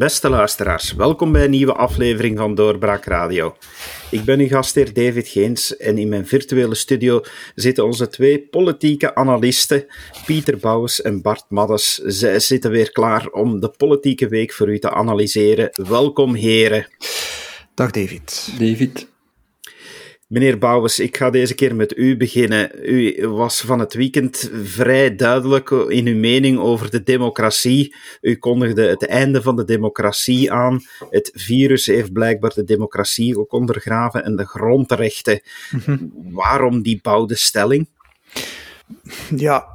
Beste luisteraars, welkom bij een nieuwe aflevering van Doorbraak Radio. Ik ben uw gastheer David Geens en in mijn virtuele studio zitten onze twee politieke analisten, Pieter Bouwens en Bart Maddes. Zij zitten weer klaar om de politieke week voor u te analyseren. Welkom heren. Dag David. David. Meneer Bouwens, ik ga deze keer met u beginnen. U was van het weekend vrij duidelijk in uw mening over de democratie. U kondigde het einde van de democratie aan. Het virus heeft blijkbaar de democratie ook ondergraven en de grondrechten. Mhm. Waarom die bouwde stelling? Ja,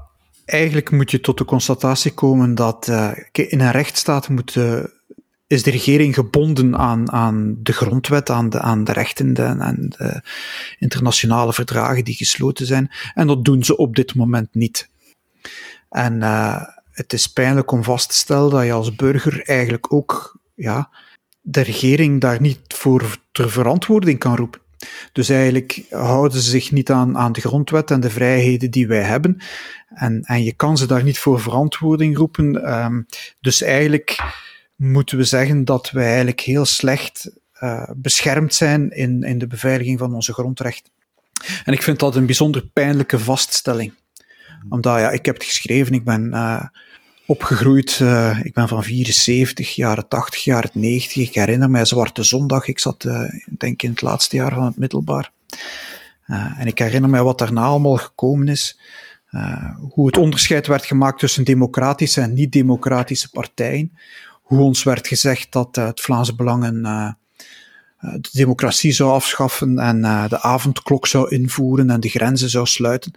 eigenlijk moet je tot de constatatie komen dat uh, in een rechtsstaat moet uh, is de regering gebonden aan, aan de grondwet, aan de, aan de rechten en de internationale verdragen die gesloten zijn. En dat doen ze op dit moment niet. En uh, het is pijnlijk om vast te stellen dat je als burger eigenlijk ook ja, de regering daar niet voor ter verantwoording kan roepen. Dus eigenlijk houden ze zich niet aan, aan de grondwet en de vrijheden die wij hebben. En, en je kan ze daar niet voor verantwoording roepen. Um, dus eigenlijk moeten we zeggen dat wij eigenlijk heel slecht uh, beschermd zijn in, in de beveiliging van onze grondrechten. En ik vind dat een bijzonder pijnlijke vaststelling. Omdat, ja, ik heb het geschreven, ik ben uh, opgegroeid, uh, ik ben van 74, jaren 80, jaren 90. Ik herinner mij Zwarte Zondag, ik zat, denk ik, in het laatste jaar van het middelbaar. en ik herinner mij wat daarna allemaal gekomen is. hoe het onderscheid werd gemaakt tussen democratische en niet-democratische partijen hoe ons werd gezegd dat uh, het Vlaamse Belang een, uh, de democratie zou afschaffen en uh, de avondklok zou invoeren en de grenzen zou sluiten.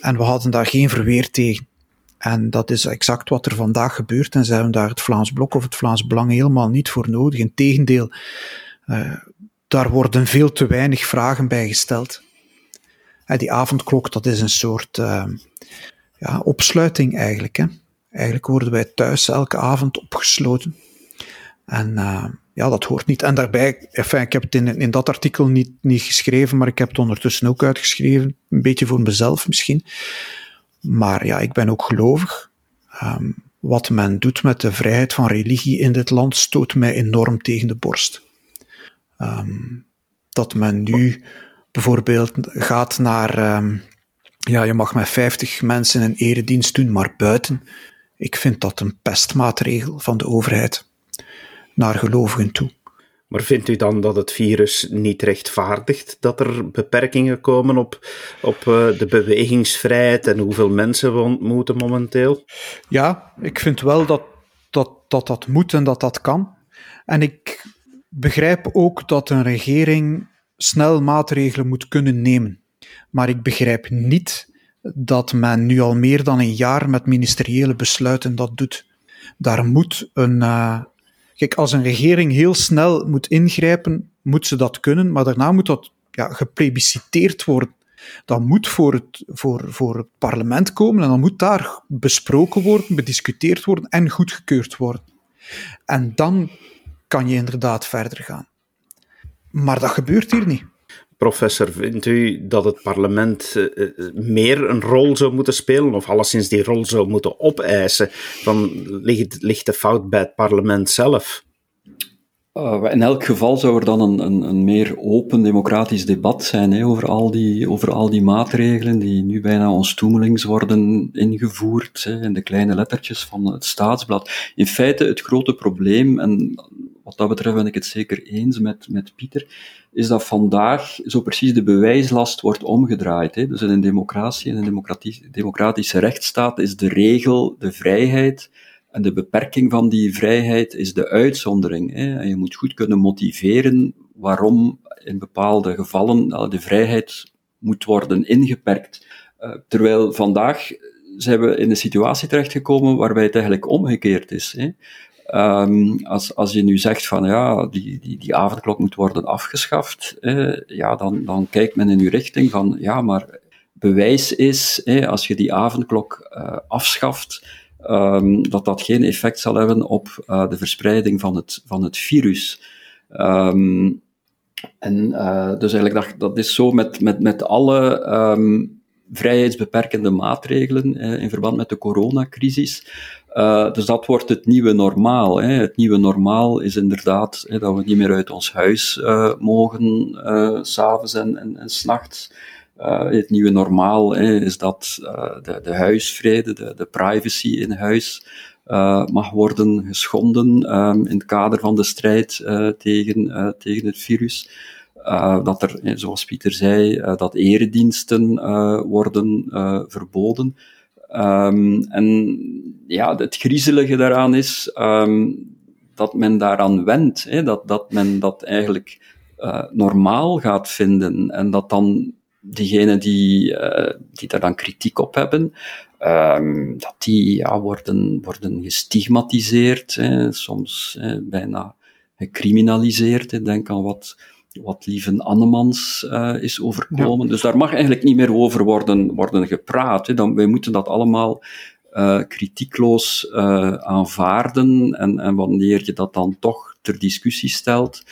en we hadden daar geen verweer tegen. En dat is exact wat er vandaag gebeurt. En ze hebben daar het Vlaams Blok of het Vlaams Belang helemaal niet voor nodig. Integendeel, daar worden veel te weinig vragen bij gesteld. die avondklok, dat is een soort ja, opsluiting eigenlijk. Hè. Eigenlijk worden wij thuis elke avond opgesloten. En uh, ja, dat hoort niet. En daarbij, enfin, ik heb het in, in dat artikel niet, niet geschreven, maar ik heb het ondertussen ook uitgeschreven. Een beetje voor mezelf misschien. Maar ja, ik ben ook gelovig. Um, wat men doet met de vrijheid van religie in dit land stoot mij enorm tegen de borst. Um, dat men nu bijvoorbeeld gaat naar, um, ja, je mag met 50 mensen een eredienst doen, maar buiten ik vind dat een pestmaatregel van de overheid naar gelovigen toe. Maar vindt u dan dat het virus niet rechtvaardigt dat er beperkingen komen op, op uh, de bewegingsvrijheid en hoeveel mensen we ontmoeten momenteel? Ja, ik vind wel dat dat, dat dat moet en dat dat kan. En ik begrijp ook dat een regering snel maatregelen moet kunnen nemen. Maar ik begrijp niet dat men nu al meer dan een jaar met ministeriële besluiten dat doet. Daar moet een. Uh, kijk, als een regering heel snel moet ingrijpen, moet ze dat kunnen, maar daarna moet dat ja, geplebisciteerd worden. Dat moet voor het, voor, voor het parlement komen en dan moet daar besproken worden, bediscuteerd worden en goedgekeurd worden. En dan kan je inderdaad verder gaan. Maar dat gebeurt hier niet. Professor, vindt u dat het parlement uh, meer een rol zou moeten spelen, of alleszins die rol zou moeten opeisen? Dan ligt, ligt de fout bij het parlement zelf? Uh, in elk geval zou er dan een, een, een meer open democratisch debat zijn hè, over, al die, over al die maatregelen die nu bijna onstoemelings worden ingevoerd hè, in de kleine lettertjes van het staatsblad. In feite het grote probleem, en wat dat betreft ben ik het zeker eens met, met Pieter, is dat vandaag zo precies de bewijslast wordt omgedraaid. Hè. Dus in een democratie, in een democratische rechtsstaat is de regel de vrijheid en de beperking van die vrijheid is de uitzondering. Hè. En je moet goed kunnen motiveren waarom in bepaalde gevallen de vrijheid moet worden ingeperkt. Uh, terwijl vandaag zijn we in een situatie terechtgekomen waarbij het eigenlijk omgekeerd is. Hè. Um, als, als je nu zegt van ja, die, die, die avondklok moet worden afgeschaft, eh, ja, dan, dan kijkt men in uw richting van ja, maar bewijs is, eh, als je die avondklok uh, afschaft, um, dat dat geen effect zal hebben op uh, de verspreiding van het, van het virus. Um, en uh, dus eigenlijk dat, dat is zo met, met, met alle vrijheidsbeperkende maatregelen eh, in verband met de coronacrisis. Uh, dus dat wordt het nieuwe normaal. Hè. Het nieuwe normaal is inderdaad hè, dat we niet meer uit ons huis uh, mogen, uh, s'avonds en, en, en s'nachts. het nieuwe normaal hè, is dat de, de huisvrede, de, de privacy in huis mag worden geschonden um, in het kader van de strijd tegen, tegen het virus. Dat er, zoals Pieter zei, dat erediensten worden verboden. Um, en ja, het griezelige daaraan is um, dat men daaraan wendt, hè, dat, dat men dat eigenlijk normaal gaat vinden en dat dan diegenen die, die daar dan kritiek op hebben, um, dat die ja, worden, worden gestigmatiseerd, hè, soms hè, bijna gecriminaliseerd. Hè. Denk aan wat wat Lieven Annemans uh, is overkomen. Dus daar mag eigenlijk niet meer over worden, worden gepraat. Hè. Dan, wij moeten dat allemaal uh, kritiekloos uh, aanvaarden. En, en wanneer je dat dan toch ter discussie stelt,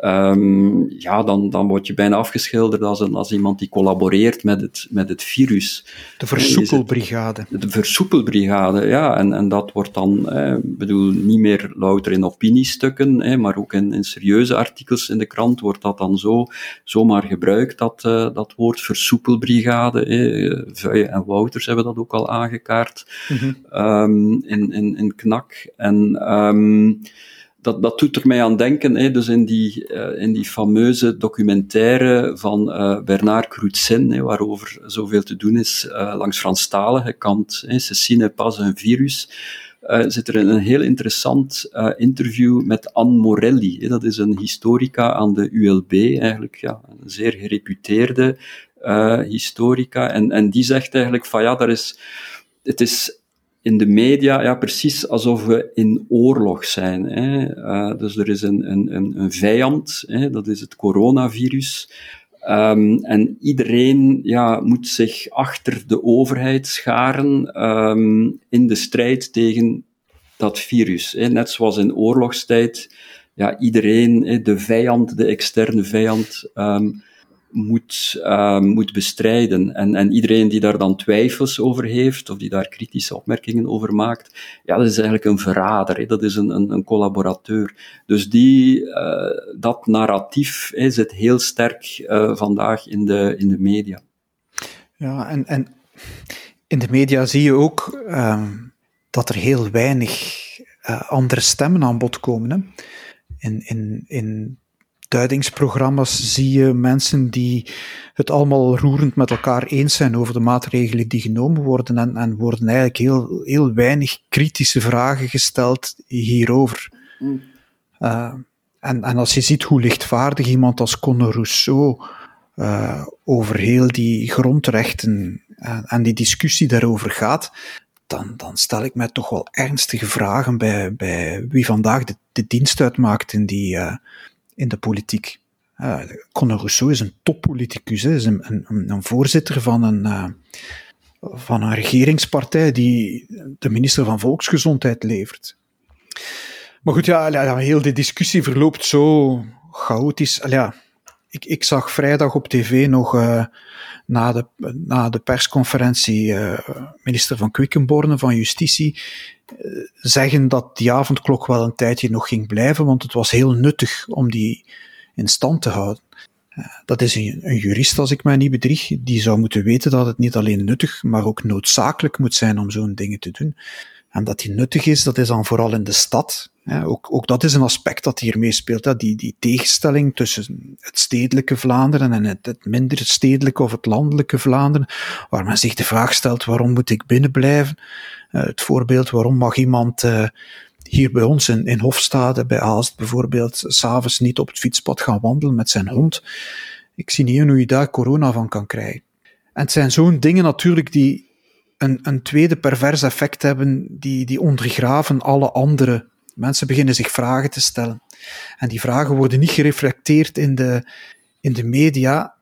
um, ja, dan, dan word je bijna afgeschilderd als, een, als iemand die collaboreert met het, met het virus. De versoepelbrigade. De versoepelbrigade, ja. En, en dat wordt dan, eh, bedoel, niet meer louter in opiniestukken, eh, maar ook in, in serieuze artikels in de krant wordt dat dan zo, zomaar gebruikt, dat, uh, dat woord versoepelbrigade. Eh. En Wouters hebben dat ook al aangekaart mm -hmm. um, in, in, in KNAK. En... Um, dat, dat doet er mij aan denken, hè, dus in die, uh, in die fameuze documentaire van uh, Bernard Crutzen, waarover zoveel te doen is uh, langs Franstalige kant, hè, Cecine pas een virus, zit er een heel interessant interview met Anne Morelli. Hè, dat is een historica aan de ULB, eigenlijk ja, een zeer gereputeerde historica, en, en die zegt eigenlijk van ja, daar is, het is in de media ja, precies alsof we in oorlog zijn. Hè. Uh, dus er is een, een, een, vijand, hè, dat is het coronavirus. Um, en iedereen ja, moet zich achter de overheid scharen um, in de strijd tegen dat virus. Hè. Net zoals in oorlogstijd ja, iedereen, de vijand, de externe vijand, um, moet, uh, moet bestrijden. En, en iedereen die daar dan twijfels over heeft, of die daar kritische opmerkingen over maakt, ja, dat is eigenlijk een verrader, dat is een, een, een collaborateur. Dus die, uh, dat narratief zit heel sterk uh, vandaag in de, in de media. Ja, en, en in de media zie je ook ehm, dat er heel weinig andere stemmen aan bod komen. Hè? In, in, in duidingsprogramma's zie je mensen die het allemaal roerend met elkaar eens zijn over de maatregelen die genomen worden en, en worden eigenlijk heel, heel weinig kritische vragen gesteld hierover. Mm. Uh, en, en als je ziet hoe lichtvaardig iemand als Conor Rousseau uh, over heel die grondrechten en, en, die discussie daarover gaat, dan, dan stel ik mij toch wel ernstige vragen bij, bij wie vandaag de, de dienst uitmaakt in die, uh, in de politiek. Uh, Conor Rousseau is een toppoliticus, is een, een, een, voorzitter van een, uh, van een regeringspartij die de minister van Volksgezondheid levert. Maar goed, ja, heel die discussie verloopt zo chaotisch. Ja, ik, ik zag vrijdag op tv nog uh, na, de, na de persconferentie minister van Quickenborne van Justitie zeggen dat die avondklok wel een tijdje nog ging blijven, want het was heel nuttig om die in stand te houden. Eh, dat is een, een, jurist, als ik mij niet bedrieg, die zou moeten weten dat het niet alleen nuttig, maar ook noodzakelijk moet zijn om zo'n dingen te doen. Dat die nuttig is, dat is dan vooral in de stad. Ook, ook dat is een aspect dat hier meespeelt. Die, die tegenstelling tussen het stedelijke Vlaanderen en het, het minder stedelijke of het landelijke Vlaanderen, waar men zich de vraag stelt, waarom moet ik binnenblijven? Uh, het voorbeeld, waarom mag iemand uh, hier bij ons in, in Hofstade, bij Aalst bijvoorbeeld, s'avonds niet op het fietspad gaan wandelen met zijn hond? Ik zie niet hoe je daar corona van kan krijgen. En het zijn zo'n dingen natuurlijk die een, een tweede pervers effect hebben, die, die ondergraven alle andere. Mensen beginnen zich vragen te stellen. En die vragen worden niet gereflecteerd in de, in de media.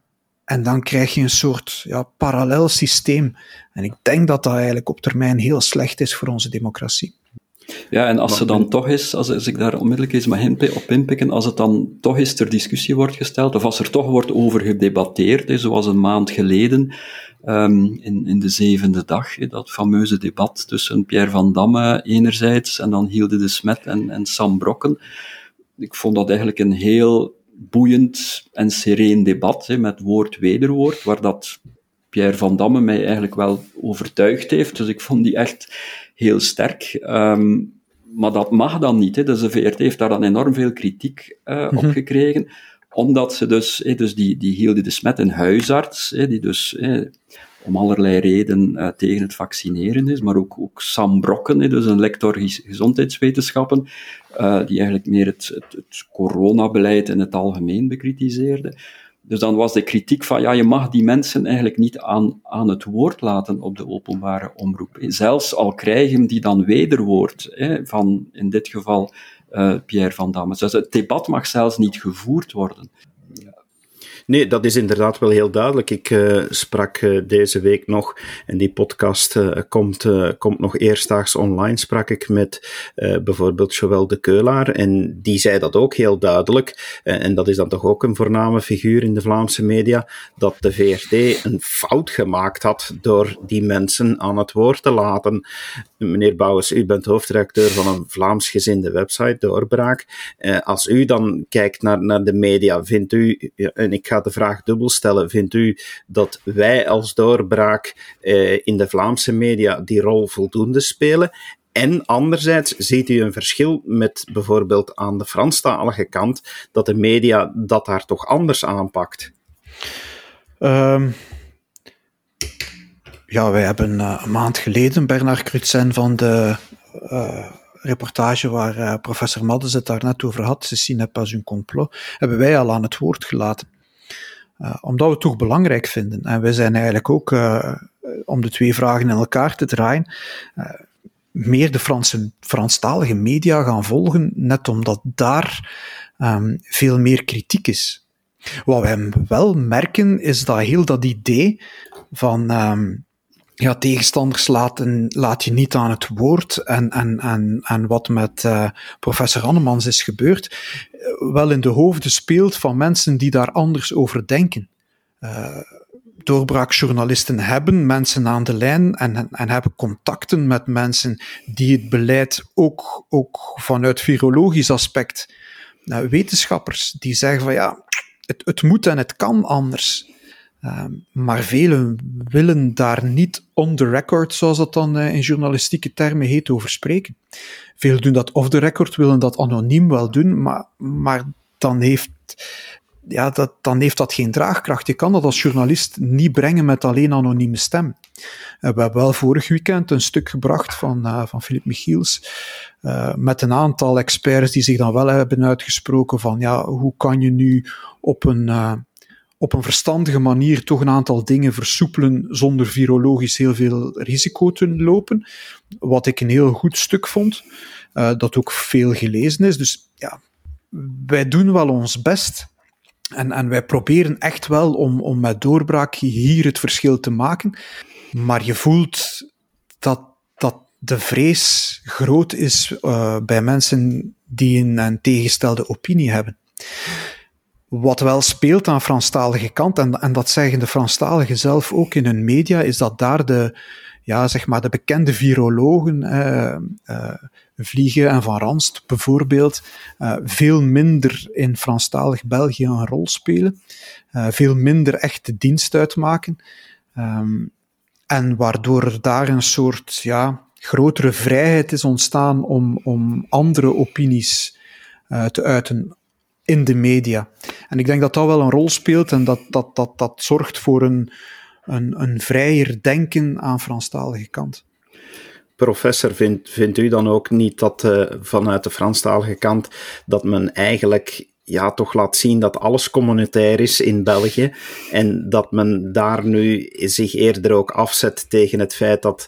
En dan krijg je een soort ja, parallel systeem. En ik denk dat dat eigenlijk op termijn heel slecht is voor onze democratie. Ja, en als ze dan toch is, als, als ik daar onmiddellijk eens mag op inpikken, als het dan toch eens ter discussie wordt gesteld, of als er toch wordt over gedebatteerd, zoals een maand geleden, um, in, in de zevende dag, dat fameuze debat tussen Pierre van Damme enerzijds en dan Hilde de Smet en, en Sam Brokken. Ik vond dat eigenlijk een heel boeiend en sereen debat, met woord-wederwoord, waar dat Pierre van Damme mij eigenlijk wel overtuigd heeft. Dus ik vond die echt heel sterk. Um, maar dat mag dan niet. Dus de VRT heeft daar dan enorm veel kritiek uh, op gekregen omdat ze dus, dus die, die hielden de smet een huisarts, die dus om allerlei redenen uh, tegen het vaccineren is, maar ook, ook Sam Brokken, dus een lector gezondheidswetenschappen, uh, die eigenlijk meer het, het, het coronabeleid in het algemeen bekritiseerde. Dus dan was de kritiek van, ja, je mag die mensen eigenlijk niet aan, aan het woord laten op de openbare omroep. Zelfs al krijgen die dan wederwoord, van in dit geval Pierre van Damme. Dus het debat mag zelfs niet gevoerd worden. Nee, dat is inderdaad wel heel duidelijk. Ik uh, sprak uh, deze week nog, en die podcast uh, komt, komt nog eerstdaags online, sprak ik met bijvoorbeeld Joël de Keulaar, en die zei dat ook heel duidelijk, en dat is dan toch ook een voorname figuur in de Vlaamse media, dat de VRT een fout gemaakt had door die mensen aan het woord te laten. Meneer Bouwers, u bent hoofdredacteur van een Vlaams gezinde website, Doorbraak. als u dan kijkt naar, naar de media, vindt u, en ik ga de vraag dubbel stellen. Vindt u dat wij als doorbraak eh, in de Vlaamse media die rol voldoende spelen? En anderzijds ziet u een verschil met bijvoorbeeld aan de Franstalige kant, dat de media dat daar toch anders aanpakt? Um, ja, wij hebben uh, een maand geleden Bernard Crutzen van de uh, reportage waar professor Maddes het daar net over had, n'est pas un complot, hebben wij al aan het woord gelaten. Uh, omdat we het toch belangrijk vinden. En wij zijn eigenlijk ook, uh, om de twee vragen in elkaar te draaien, uh, meer de Franse, Franstalige media gaan volgen, net omdat daar um, veel meer kritiek is. Wat wij wel merken, is dat heel dat idee van um, ja, tegenstanders laten, laat je niet aan het woord. En, en, en, en wat met uh, professor Annemans is gebeurd, uh, wel in de hoofden speelt van mensen die daar anders over denken. Uh, doorbraakjournalisten hebben mensen aan de lijn en, en hebben contacten met mensen die het beleid ook, ook vanuit virologisch aspect, wetenschappers, die zeggen van ja, het, het moet en het kan anders. Ehm, maar velen willen daar niet on the record, zoals dat dan uh, in journalistieke termen heet, over spreken. Velen doen dat off the record, willen dat anoniem wel doen, maar, maar dan, heeft, ja, dat, dan heeft dat geen draagkracht. Je kan dat als journalist niet brengen met alleen anonieme stem. Uh, we hebben wel vorig weekend een stuk gebracht van, uh, van Philip Michiels, met een aantal experts die zich dan wel hebben uitgesproken van ja, hoe kan je nu op een op een verstandige manier toch een aantal dingen versoepelen zonder virologisch heel veel risico te lopen. Wat ik een heel goed stuk vond, uh, dat ook veel gelezen is. Dus ja, wij doen wel ons best. En, en wij proberen echt wel om, om met doorbraak hier het verschil te maken. Maar je voelt dat, dat de vrees groot is uh, bij mensen die een, een tegenstelde opinie hebben. Wat wel speelt aan Franstalige kant, en, en dat zeggen de Franstaligen zelf ook in hun media, is dat daar de, ja, zeg maar de bekende virologen, eh, uh, Vliegen en Van Ranst bijvoorbeeld, uh, veel minder in Franstalig België een rol spelen, veel minder echt de dienst uitmaken, um, en waardoor er daar een soort ja, grotere vrijheid is ontstaan om, om andere opinies te uiten in de media. En ik denk dat dat wel een rol speelt en dat dat, dat, dat zorgt voor een, een, een vrijer denken aan Franstalige kant. Professor, vindt, vindt u dan ook niet dat uh, vanuit de Franstalige kant dat men eigenlijk ja, toch laat zien dat alles communitair is in België en dat men daar nu zich eerder ook afzet tegen het feit dat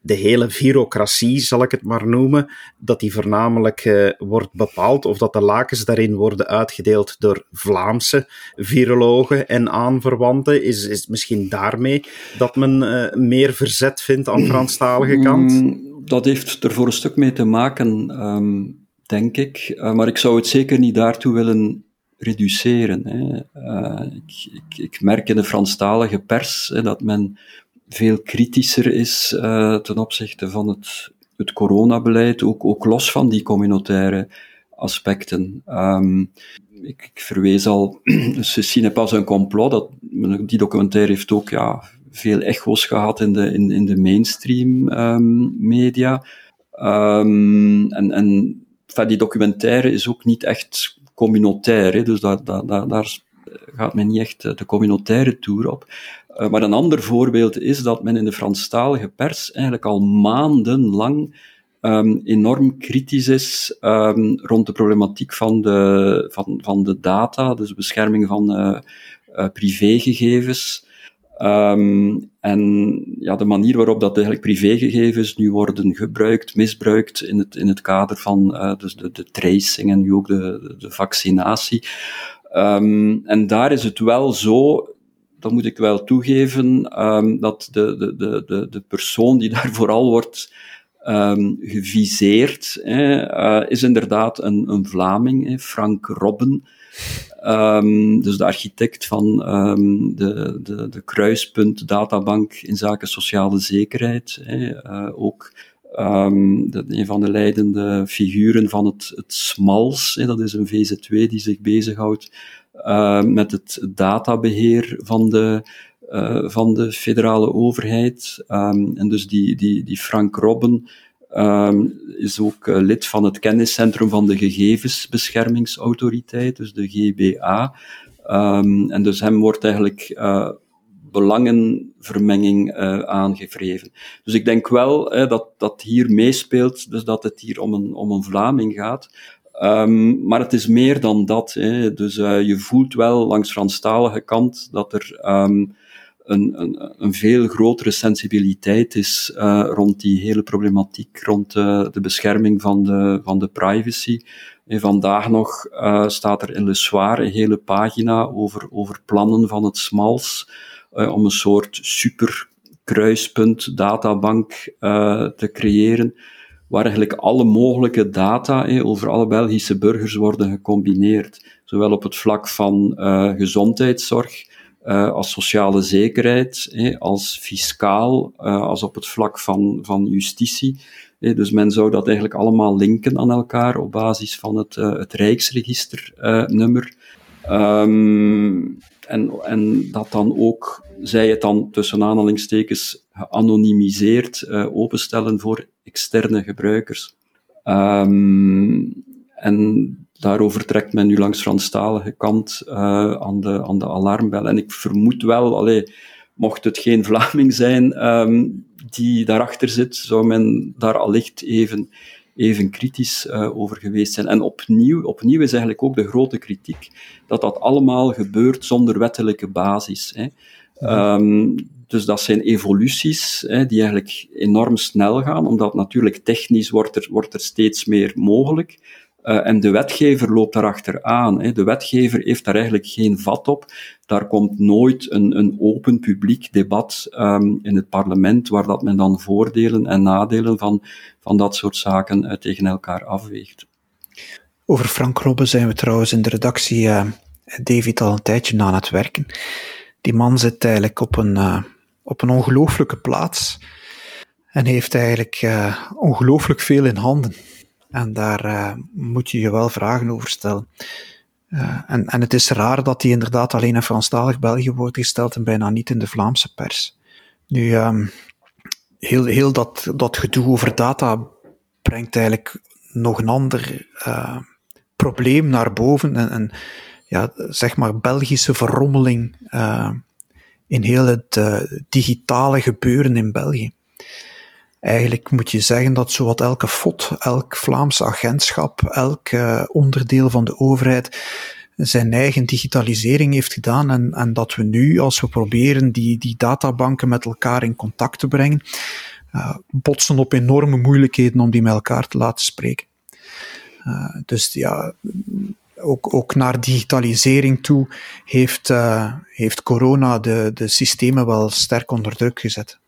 de hele virocratie, zal ik het maar noemen, dat die voornamelijk uh, wordt bepaald of dat de lakens daarin worden uitgedeeld door Vlaamse virologen en aanverwanten. Is, is misschien daarmee dat men uh, meer verzet vindt aan Franstalige kant? Mm, dat heeft er voor een stuk mee te maken, ehm, denk ik. Uh, maar ik zou het zeker niet daartoe willen reduceren. Hè. Uh, ik, ik, ik, merk in de Franstalige pers hè, dat men veel kritischer is uh, ten opzichte van het, het coronabeleid, ook, ook los van die communautaire aspecten. Um, ik, ik, verwees al, Ceci n'est pas un complot, dat, die documentaire heeft ook ja, veel echo's gehad in de, in, in de mainstream um, media. Um, en en enfin, die documentaire is ook niet echt communautair, dus daar, daar, daar gaat men niet echt de communautaire tour op. Uh, maar een ander voorbeeld is dat men in de Franstalige pers eigenlijk al maandenlang um, enorm kritisch is um, rond de problematiek van de, van, van de data, dus bescherming van uh, uh, privégegevens. Um, en ja, de manier waarop dat eigenlijk privégegevens nu worden gebruikt, misbruikt in het, in het kader van dus de, de tracing en nu ook de, de vaccinatie. Um, en daar is het wel zo, dat moet ik wel toegeven, um, dat de, de, de, de persoon die daar vooral wordt um, geviseerd, uh, is inderdaad een, een Vlaming, Frank Robben. Dus de architect van de, de, de kruispunt databank in zaken sociale zekerheid. uh, ook um, de, een van de leidende figuren van het, het SMALS, hè, dat is een VZW die zich bezighoudt uh, met het databeheer van de, uh, van de federale overheid. Um, en dus die, die, die Frank Robben um, is ook uh, lid van het kenniscentrum van de gegevensbeschermingsautoriteit, dus de GBA. En dus hem wordt eigenlijk belangenvermenging uh, aangevreven. Dus ik denk wel uh, dat dat hier meespeelt, dus dat het hier om een, om een Vlaming gaat. Um, maar het is meer dan dat. Hè. Dus uh, je voelt wel langs Franstalige kant dat er um, een, een, een, veel grotere sensibiliteit is uh, rond die hele problematiek, rond de bescherming van de, van de privacy. En vandaag nog uh, staat er in Le Soir een hele pagina over, over plannen van het SMALS om een soort super kruispunt databank te creëren waar eigenlijk alle mogelijke data eh, over alle Belgische burgers worden gecombineerd. Zowel op het vlak van gezondheidszorg, als sociale zekerheid, eh, als fiscaal, als op het vlak van, van justitie. Eh, dus men zou dat eigenlijk allemaal linken aan elkaar op basis van het, het Rijksregisternummer. Um, en, en dat dan ook, zij het dan tussen aanhalingstekens geanonimiseerd openstellen voor externe gebruikers. Um, en daarover trekt men nu langs Franstalige kant uh, aan, de, aan de alarmbel. En ik vermoed wel, allee, mocht het geen Vlaming zijn um, die daarachter zit, zou men daar allicht even, even kritisch uh, over geweest zijn. En opnieuw, opnieuw is eigenlijk ook de grote kritiek dat dat allemaal gebeurt zonder wettelijke basis. Hè. Um, dus dat zijn evoluties hè, die eigenlijk enorm snel gaan, omdat natuurlijk technisch wordt er, wordt er steeds meer mogelijk. Uh, en de wetgever loopt daarachter aan. Hè. De wetgever heeft daar eigenlijk geen vat op. Daar komt nooit een, een open publiek debat um, in het parlement, waar dat men dan voordelen en nadelen van, van dat soort zaken uh, tegen elkaar afweegt. Over Frank Robben zijn we trouwens in de redactie uh, David al een tijdje aan het werken. Die man zit eigenlijk op een, op een ongelooflijke plaats en heeft eigenlijk ongelooflijk veel in handen. En daar uh, moet je je wel vragen over stellen. En, en het is raar dat die inderdaad alleen in Franstalig België wordt gesteld en bijna niet in de Vlaamse pers. Nu, um, heel, heel dat, dat gedoe over data brengt eigenlijk nog een ander uh, probleem naar boven. En, en ja, zeg maar Belgische verrommeling in heel het digitale gebeuren in België. Eigenlijk moet je zeggen dat zowat elke FOT, elk Vlaams agentschap, elk uh, onderdeel van de overheid zijn eigen digitalisering heeft gedaan en, en dat we nu, als we proberen die, die databanken met elkaar in contact te brengen, uh, botsen op enorme moeilijkheden om die met elkaar te laten spreken. Uh, dus ja, ook, ook naar digitalisering toe heeft, heeft corona de, de systemen wel sterk onder druk gezet.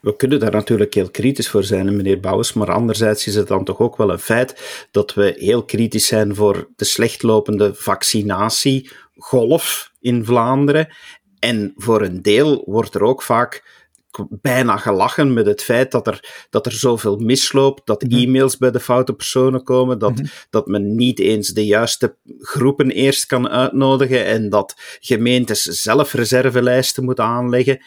We kunnen daar natuurlijk heel kritisch voor zijn, meneer Bouwens, maar anderzijds is het dan toch ook wel een feit dat we heel kritisch zijn voor de slechtlopende vaccinatiegolf in Vlaanderen. En voor een deel wordt er ook vaak bijna gelachen met het feit dat er, dat er zoveel misloopt, dat mhm. e-mails bij de foute personen komen, dat, mhm. dat men niet eens de juiste groepen eerst kan uitnodigen en dat gemeentes zelf reservelijsten moeten aanleggen.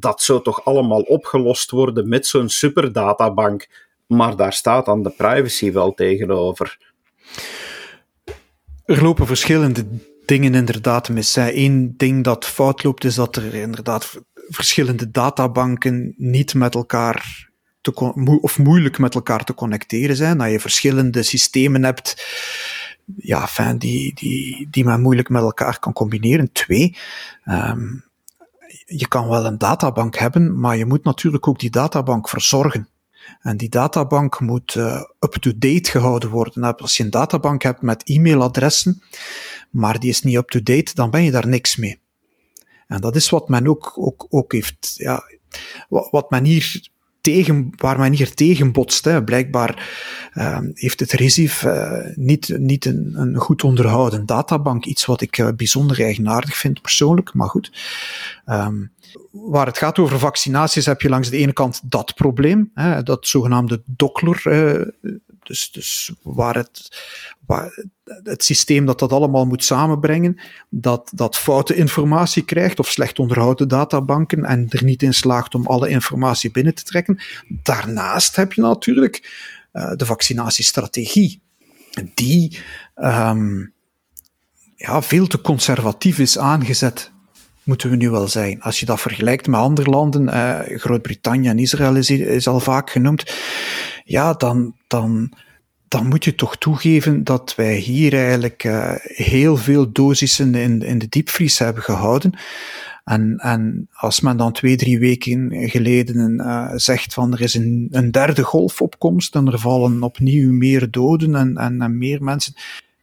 Dat zou toch allemaal opgelost worden met zo'n superdatabank, maar daar staat dan de privacy wel tegenover. Er lopen verschillende dingen inderdaad mis. Eén ding dat fout loopt is dat er inderdaad verschillende databanken niet met elkaar te of moeilijk met elkaar te connecteren zijn. Dat je verschillende systemen hebt ja, die, die, die men moeilijk met elkaar kan combineren. Twee, um, je kan wel een databank hebben, maar je moet natuurlijk ook die databank verzorgen. En die databank moet uh, up-to-date gehouden worden. Nou, als je een databank hebt met e-mailadressen, maar die is niet up-to-date, dan ben je daar niks mee. En dat is wat men ook, ook, ook heeft, ja, wat men hier tegen, waar tegen botst. Hè. Blijkbaar uh, heeft het RISIF uh, niet, niet een, een, goed onderhouden databank. Iets wat ik uh, bijzonder eigenaardig vind persoonlijk, maar goed. Um, waar het gaat over vaccinaties heb je langs de ene kant dat probleem, hè, dat zogenaamde Dockler dus, dus waar het, waar het systeem dat dat allemaal moet samenbrengen, dat, dat foute informatie krijgt of slecht onderhouden databanken en er niet in slaagt om alle informatie binnen te trekken. Daarnaast heb je natuurlijk uh, de vaccinatiestrategie, die um, ja, veel te conservatief is aangezet moeten we nu wel zijn. Als je dat vergelijkt met andere landen, uh, Groot-Brittannië en Israël is, al vaak genoemd, ja, dan, dan, dan moet je toch toegeven dat wij hier eigenlijk uh, heel veel dosissen in, in de diepvries hebben gehouden. En, en als men dan twee, drie weken geleden uh, zegt van er is een, een derde golfopkomst en er vallen opnieuw meer doden en, en, meer mensen,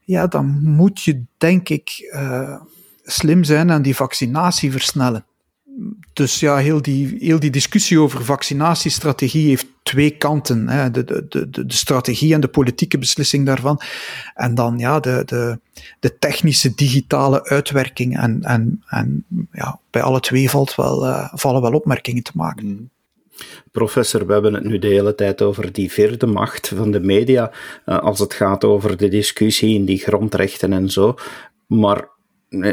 ja, dan moet je denk ik uh, slim zijn en die vaccinatie versnellen. Dus ja, heel die, heel die discussie over vaccinatiestrategie heeft twee kanten. Hè. De, de, de, de strategie en de politieke beslissing daarvan. En dan ja, de, de, de technische, digitale uitwerking. En, en, en ja, bij alle twee valt wel, uh, vallen wel opmerkingen te maken. Mm. Professor, we hebben het nu de hele tijd over die vierde macht van de media, uh, als het gaat over de discussie in die grondrechten en zo. Maar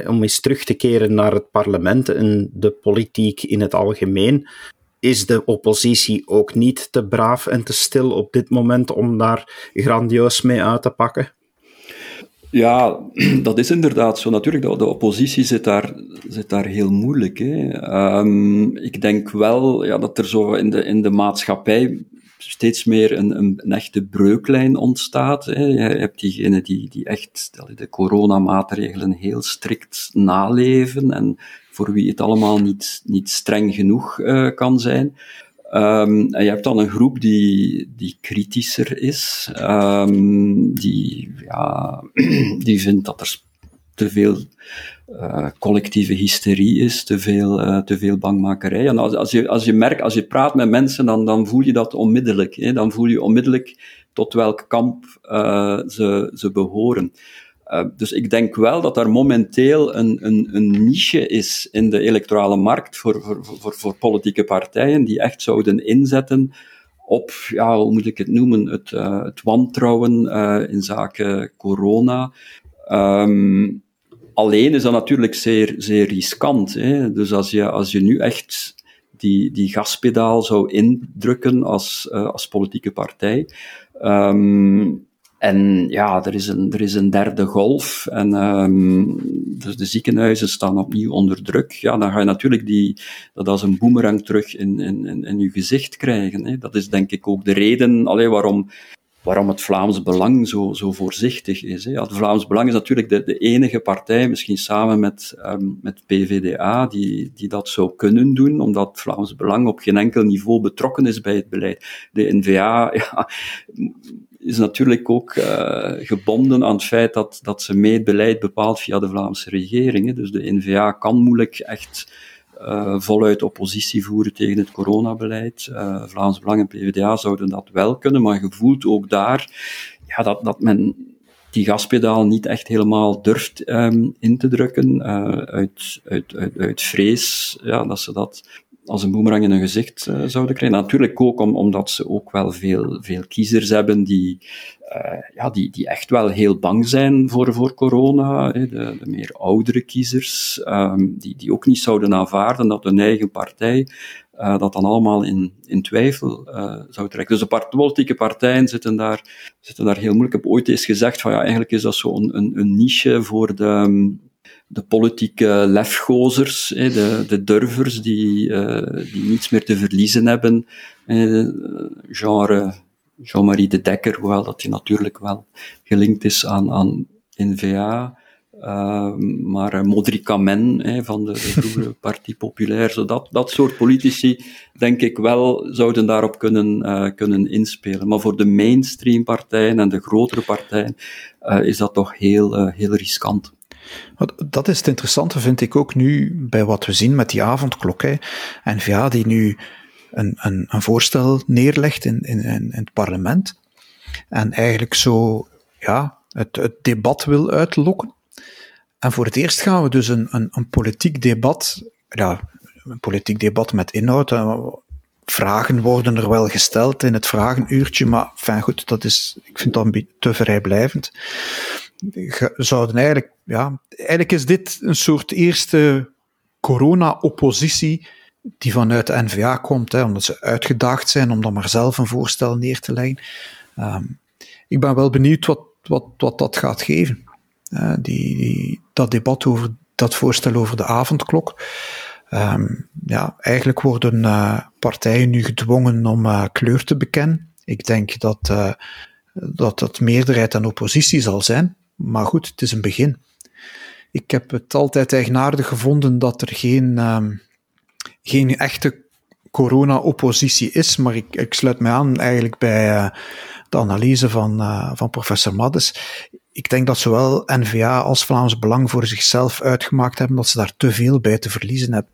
om eens terug te keren naar het parlement en de politiek in het algemeen, is de oppositie ook niet te braaf en te stil op dit moment om daar grandioos mee uit te pakken? Ja, dat is inderdaad zo. Natuurlijk, de, oppositie zit daar, zit daar heel moeilijk. Hè. Um, ik denk wel ja, dat er zo in de, in de maatschappij steeds meer een, een, echte breuklijn ontstaat. Hè. Je hebt diegenen die, die echt de coronamaatregelen heel strikt naleven en voor wie het allemaal niet, niet streng genoeg uh, kan zijn. Um, en je hebt dan een groep die, die kritischer is, um, die, ja, die vindt dat er te veel uh, collectieve hysterie is, te veel, uh, te veel bangmakerij. En als, als, je, als je merkt, als je praat met mensen, dan, dan voel je dat onmiddellijk. Hè? Dan voel je onmiddellijk tot welk kamp uh, ze, ze behoren. Dus ik denk wel dat er momenteel een, een, een niche is in de electorale markt voor, voor, voor, voor politieke partijen die echt zouden inzetten op, ja, hoe moet ik het noemen, het, het wantrouwen in zaken corona. Um, alleen is dat natuurlijk zeer, zeer riskant. Hè? Dus als je, als je nu echt die, die gaspedaal zou indrukken als, uh, als politieke partij. Um, en ja, er is een, er is een derde golf en dus de ziekenhuizen staan opnieuw onder druk. Ja, dan ga je natuurlijk die, dat als een boemerang terug in, in, in, in je gezicht krijgen. Hè. Dat is denk ik ook de reden allee, waarom waarom het Vlaams Belang zo, zo voorzichtig is. Hè. Het Vlaams Belang is natuurlijk de, de enige partij, misschien samen met, um, met PVDA, die, die dat zou kunnen doen, omdat het Vlaams Belang op geen enkel niveau betrokken is bij het beleid. De NVA ja, is natuurlijk ook uh, gebonden aan het feit dat, dat ze mee het beleid bepaalt via de Vlaamse regering. Hè. Dus de NVA kan moeilijk echt uh, voluit oppositie voeren tegen het coronabeleid. Uh, Vlaams Belang en PvdA zouden dat wel kunnen, maar je voelt ook daar ja, dat, dat men die gaspedaal niet echt helemaal durft um, in te drukken, uh, uit, uit, uit, uit vrees ja, dat ze dat als een boemerang in hun gezicht uh, zouden krijgen. Natuurlijk ook om, omdat ze ook wel veel, veel kiezers hebben die, uh, ja, die, die echt wel heel bang zijn voor, voor corona. Hè. De, de meer oudere kiezers, um, die, die ook niet zouden aanvaarden dat hun eigen partij uh, dat dan allemaal in, in twijfel zou trekken. Dus de part politieke partijen zitten daar, zitten daar heel moeilijk. Ik heb ooit eens gezegd van ja, eigenlijk is dat zo'n een, een niche voor de de politieke lefgozers, de, de durvers die, uh, die niets meer te verliezen hebben. Genre Jean-Marie de Dekker, hoewel dat hij natuurlijk wel gelinkt is aan, aan NVA. Uh, maar Modric Men van de, de vroegere Parti Populair, dat, dat soort politici, denk ik wel, zouden daarop kunnen, uh, kunnen inspelen. Maar voor de mainstream partijen en de grotere partijen uh, is dat toch heel, heel riskant. Dat is het interessante, vind ik ook nu bij wat we zien met die avondklok. N-VA die nu een, een, een voorstel neerlegt in, in, in het parlement en eigenlijk zo ja, het, het debat wil uitlokken. En voor het eerst gaan we dus een, een, een politiek debat, ja, een politiek debat met inhoud. Vragen worden er wel gesteld in het vragenuurtje, maar fijn goed, dat is, ik vind dat een beetje te vrijblijvend zouden eigenlijk, ja, eigenlijk is dit een soort eerste corona-oppositie die vanuit de NVA komt, hè, omdat ze uitgedaagd zijn om dan maar zelf een voorstel neer te leggen. Um, ik ben wel benieuwd wat, wat, wat dat gaat geven. Die, die, dat debat over dat voorstel over de avondklok. Um, ja, eigenlijk worden uh, partijen nu gedwongen om uh, kleur te bekennen. Ik denk dat, uh, dat het meerderheid aan oppositie zal zijn. Maar goed, het is een begin. Ik heb het altijd eigenaardig gevonden dat er geen, um, geen echte corona-oppositie is, maar ik, ik, sluit mij aan eigenlijk bij uh, de analyse van, uh, van professor Maddes. Ik denk dat zowel NVA als Vlaams Belang voor zichzelf uitgemaakt hebben dat ze daar te veel bij te verliezen hebben.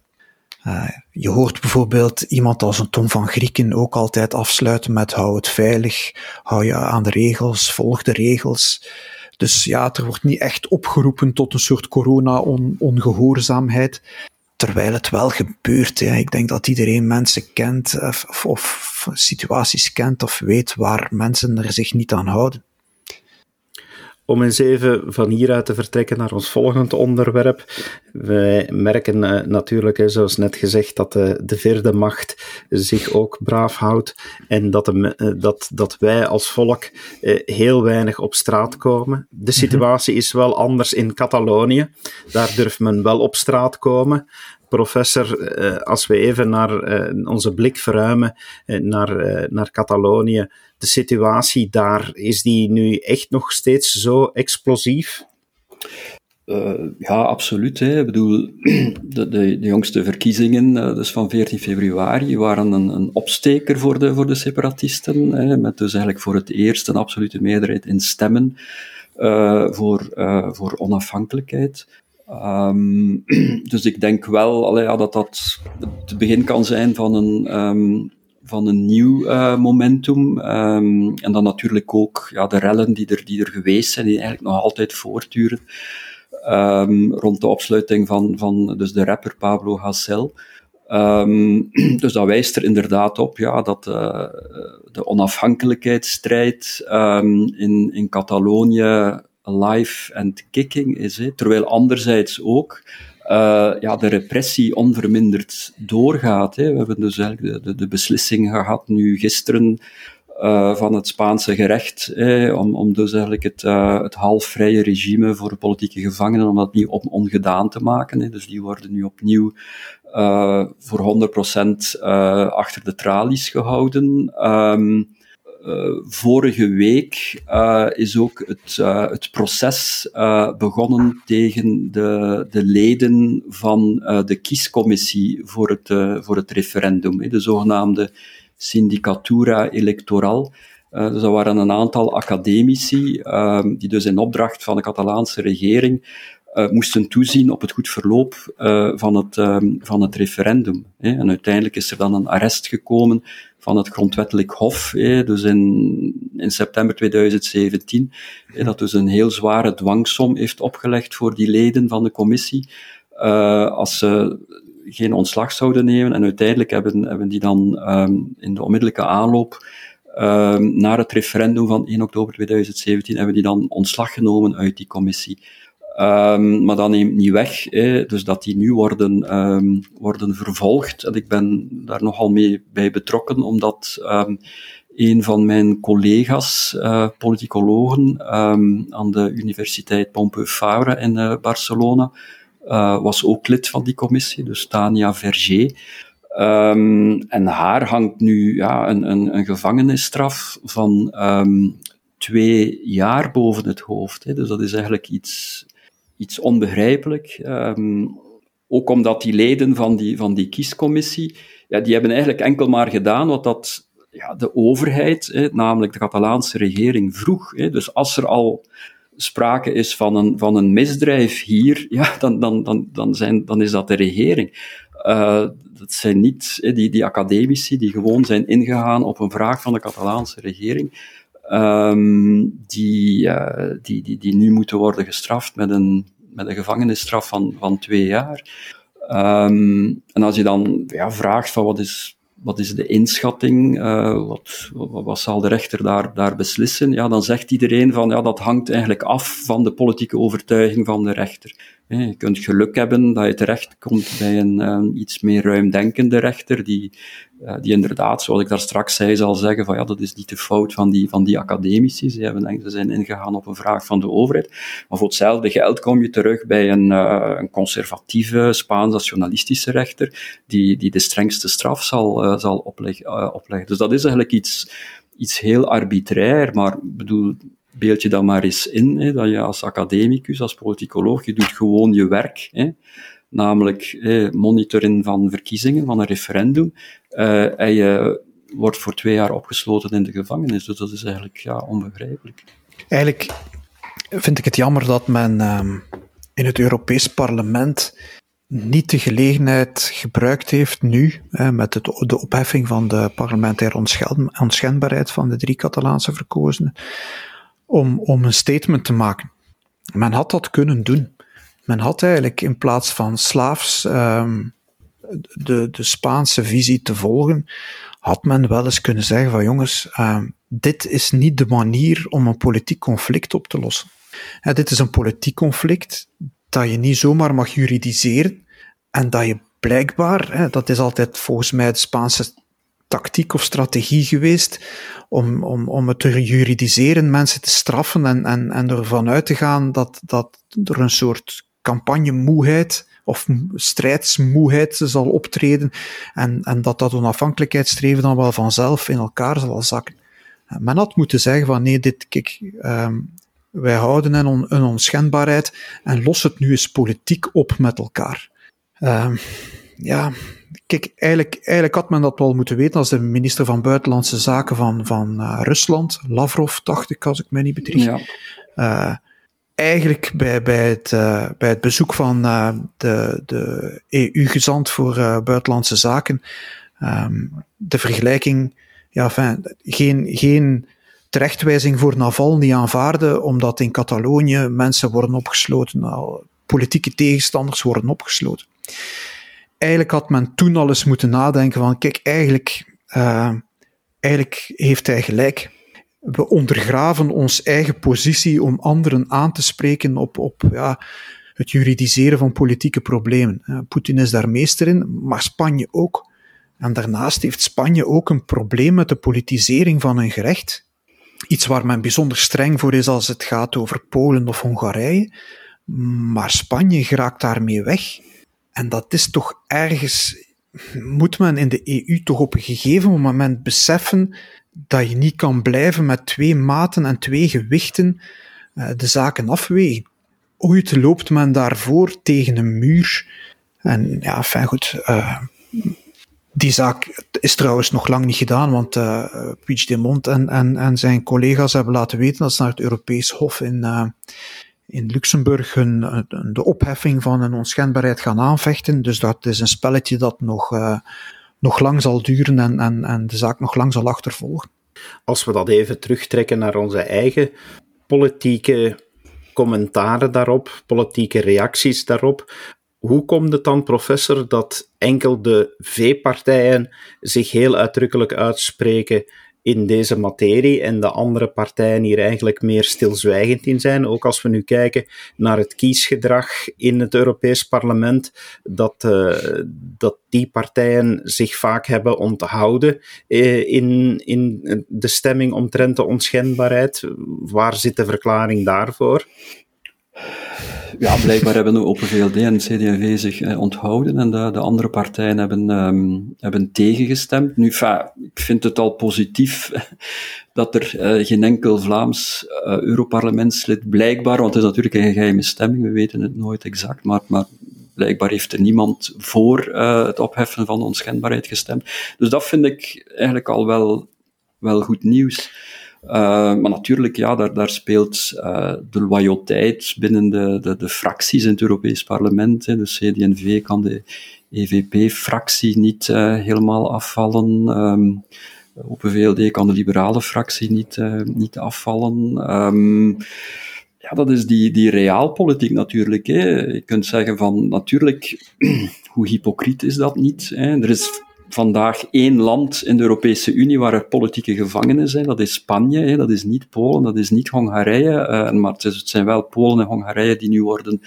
Uh, je hoort bijvoorbeeld iemand als een Tom van Grieken ook altijd afsluiten met hou het veilig, hou je aan de regels, volg de regels. Dus ja, er wordt niet echt opgeroepen tot een soort corona-ongehoorzaamheid. terwijl het wel gebeurt. Ja. Ik denk dat iedereen mensen kent of, of situaties kent of weet waar mensen er zich niet aan houden. Om eens even van hieruit te vertrekken naar ons volgend onderwerp. Wij merken uh, natuurlijk, zoals net gezegd, dat de, de vierde macht zich ook braaf houdt en dat, de, uh, dat, dat wij als volk heel weinig op straat komen. De mhm. situatie is wel anders in Catalonië. Daar durft men wel op straat komen professor, als we even naar onze blik verruimen naar, naar Catalonië, de situatie daar, is die nu echt nog steeds zo explosief? Ja, absoluut. Ik bedoel, de, de, de jongste verkiezingen, dus van 14 februari, waren een, een opsteker voor de, voor de separatisten. Hè, met dus eigenlijk voor het eerst een absolute meerderheid in stemmen voor, voor onafhankelijkheid. Um, dus ik denk wel ja, dat dat het begin kan zijn van een, um, van een nieuw uh, momentum. Um, en dan natuurlijk ook ja, de rellen die er, die er geweest zijn, die eigenlijk nog altijd voortduren. Rond de opsluiting van, van dus de rapper Pablo Hassel. Dus dat wijst er inderdaad op ja, dat uh, de onafhankelijkheidsstrijd in, in Catalonië live and kicking is. Hè. Terwijl anderzijds ook uh, ja, de repressie onverminderd doorgaat. Hè. We hebben dus eigenlijk de, de, beslissing gehad nu gisteren uh, van het Spaanse gerecht, om, om dus eigenlijk het, uh, het halfvrije regime voor politieke gevangenen, om dat niet op, ongedaan te maken. Hè. Dus die worden nu opnieuw voor 100% achter de tralies gehouden. Uh, vorige week uh, is ook het, uh, het proces begonnen tegen de, de leden van de kiescommissie voor het, voor het referendum, de zogenaamde Sindicatura Electoral. dus dat waren een aantal academici, die dus in opdracht van de Catalaanse regering moesten toezien op het goed verloop van, het, ehm, van het referendum. Hè. En uiteindelijk is er dan een arrest gekomen van het grondwettelijk hof, dus in, in september 2017, dat dus een heel zware dwangsom heeft opgelegd voor die leden van de commissie, als ze geen ontslag zouden nemen. En uiteindelijk hebben, hebben die dan ehm, in de onmiddellijke aanloop um, naar het referendum van 1 oktober 2017 hebben die dan ontslag genomen uit die commissie. Um, maar dat neemt niet weg, dus dat die nu worden, um, worden vervolgd. En ik ben daar nogal mee bij betrokken, omdat um, een van mijn collega's, uh, politicologen, aan de Universiteit Pompeu Fabra in uh, Barcelona, uh, was ook lid van die commissie, dus Tania Verger. En haar hangt nu ja, een, een, een gevangenisstraf van twee jaar boven het hoofd. Hè. Dus dat is eigenlijk iets, iets onbegrijpelijk. Um, ook omdat die leden van die, van die kiescommissie, ja, die hebben eigenlijk enkel maar gedaan wat dat ja, de overheid, namelijk de Catalaanse regering, vroeg. Dus als er al sprake is van een, van een misdrijf hier, ja, dan, dan, dan, dan, zijn, dan is dat de regering. Uh, dat zijn niet die, die academici die gewoon zijn ingegaan op een vraag van de Catalaanse regering, um, die, uh, die, die, die nu moeten worden gestraft met een, met een gevangenisstraf van, van twee jaar. Um, en als je dan ja, vraagt van wat is, wat is de inschatting, uh, wat, wat, zal de rechter daar, daar beslissen, ja, dan zegt iedereen van ja, dat hangt eigenlijk af van de politieke overtuiging van de rechter. Je kunt geluk hebben dat je terechtkomt bij een um, iets meer ruimdenkende rechter, die, die inderdaad, zoals ik daar straks zei, zal zeggen van ja, dat is niet de fout van die, van die academici. Ze, hebben, ze zijn ingegaan op een vraag van de overheid. Maar voor hetzelfde geld kom je terug bij een, uh, een conservatieve, Spaans-nationalistische rechter, die, die de strengste straf zal, uh, zal opleggen. Dus dat is eigenlijk iets, iets heel arbitrair, maar bedoel, beeld je dat maar eens in, hè, dat je als academicus, als politicoloog, je doet gewoon je werk, hè, namelijk hè, monitoren van verkiezingen, van een referendum, en je wordt voor twee jaar opgesloten in de gevangenis. Dus dat is eigenlijk ja, onbegrijpelijk. Eigenlijk vind ik het jammer dat men uh, in het Europees Parlement niet de gelegenheid gebruikt heeft nu, met de opheffing van de parlementaire onschendbaarheid van de drie Catalaanse verkozenen, om, om een statement te maken. Men had dat kunnen doen. Men had eigenlijk in plaats van slaafs um, de, de Spaanse visie te volgen, had men wel eens kunnen zeggen van jongens, um, dit is niet de manier om een politiek conflict op te lossen. Ja, dit is een politiek conflict dat je niet zomaar mag juridiseren en dat je blijkbaar, hè, dat is altijd volgens mij de Spaanse tactiek of strategie geweest om, om, om het te juridiseren, mensen te straffen en, en, en ervan uit te gaan dat, dat er een soort campagnemoeheid of strijdsmoeheid zal optreden en, en dat dat onafhankelijkheidsstreven dan wel vanzelf in elkaar zal zakken. Men had moeten zeggen van nee, dit, kijk, um, wij houden een, on, een onschendbaarheid en los het nu eens politiek op met elkaar. Um, ja, Kijk, eigenlijk, eigenlijk had men dat wel moeten weten als de minister van Buitenlandse Zaken van, van uh, Rusland, Lavrov, dacht ik, als ik me niet bedrieg. Ja. Uh, eigenlijk bij, bij, het, uh, bij het bezoek van de, de EU-gezant voor Buitenlandse Zaken, um, de vergelijking, ja, geen, geen terechtwijzing voor Navalny aanvaarden, omdat in Catalonië mensen worden opgesloten, politieke tegenstanders worden opgesloten eigenlijk had men toen al eens moeten nadenken van, kijk, eigenlijk, eigenlijk heeft hij gelijk. We ondergraven ons eigen positie om anderen aan te spreken op, op ja, het juridiseren van politieke problemen. Poetin is daar meester in, maar Spanje ook. En daarnaast heeft Spanje ook een probleem met de politisering van een gerecht. Iets waar men bijzonder streng voor is als het gaat over Polen of Hongarije. Maar Spanje geraakt daarmee weg. En dat is toch ergens, moet men in de EU toch op een gegeven moment beseffen dat je niet kan blijven met twee maten en twee gewichten uh, de zaken afwegen. Ooit loopt men daarvoor tegen een muur. En ja, fijn goed. Uh, die zaak is trouwens nog lang niet gedaan, want uh, Puigdemont en, en, en zijn collega's hebben laten weten dat ze naar het Europees Hof in, in Luxemburg hun, de opheffing van een onschendbaarheid gaan aanvechten. Dus dat is een spelletje dat nog, nog lang zal duren en, en, en de zaak nog lang zal achtervolgen. Als we dat even terugtrekken naar onze eigen politieke commentaren daarop, politieke reacties daarop. Hoe komt het dan, professor, dat enkel de V-partijen zich heel uitdrukkelijk uitspreken in deze materie en de andere partijen hier eigenlijk meer stilzwijgend in zijn. Ook als we nu kijken naar het kiesgedrag in het Europees Parlement, dat, uh, dat die partijen zich vaak hebben onthouden uh, in, in de stemming omtrent de onschendbaarheid. Waar zit de verklaring daarvoor? Ja, blijkbaar hebben de Open VLD en de CD&V zich eh, onthouden en de, de, andere partijen hebben, um, hebben tegengestemd. Nu, ik vind het al positief dat er uh, geen enkel Vlaams uh, Europarlementslid blijkbaar, want het is natuurlijk een geheime stemming, we weten het nooit exact, maar, maar blijkbaar heeft er niemand voor uh, het opheffen van onschendbaarheid gestemd. Dus dat vind ik eigenlijk al wel, wel goed nieuws. Uh, maar natuurlijk, ja, daar, daar speelt uh, de loyaliteit binnen de, de, de, fracties in het Europees Parlement. Hè. De CD&V kan de EVP-fractie niet uh, helemaal afvallen. Um, op de VLD kan de liberale fractie niet, niet afvallen. Um, ja, dat is die, die realpolitiek natuurlijk. Hè. Je kunt zeggen van, natuurlijk, hoe hypocriet is dat niet? Hè. Er is vandaag één land in de Europese Unie waar er politieke gevangenen zijn. Dat is Spanje, hè, dat is niet Polen, dat is niet Hongarije. Uh, maar het, zijn wel Polen en Hongarije die nu worden,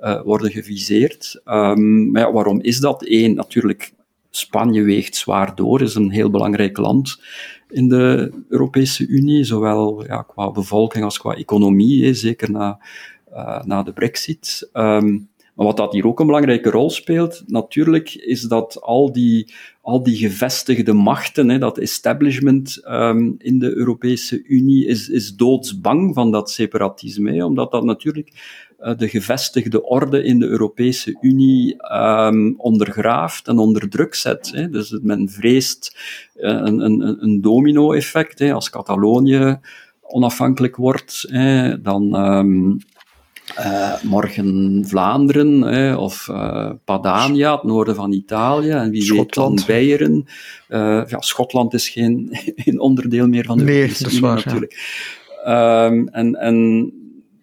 uh, worden geviseerd. Um, maar ja, waarom is dat? Eén, natuurlijk, Spanje weegt zwaar door, is een heel belangrijk land in de Europese Unie, zowel ja, qua bevolking als qua economie, hè, zeker na, uh, na de brexit. Um, maar wat dat hier ook een belangrijke rol speelt, natuurlijk, is dat al die, al die gevestigde machten, hè, dat establishment um, in de Europese Unie, is, is doodsbang van dat separatisme. Omdat dat natuurlijk uh, de gevestigde orde in de Europese Unie um, ondergraaft en onder druk zet. Hè. Dus men vreest uh, een, een, een domino-effect. Als Catalonië onafhankelijk wordt, hè, dan um, uh, morgen Vlaanderen of uh, Padania, het noorden van Italië, en wie Schotland. weet dan Beieren. Uh, ja, Schotland is geen, geen onderdeel meer van de nee, Europese Unie natuurlijk. Ja. Um, en, en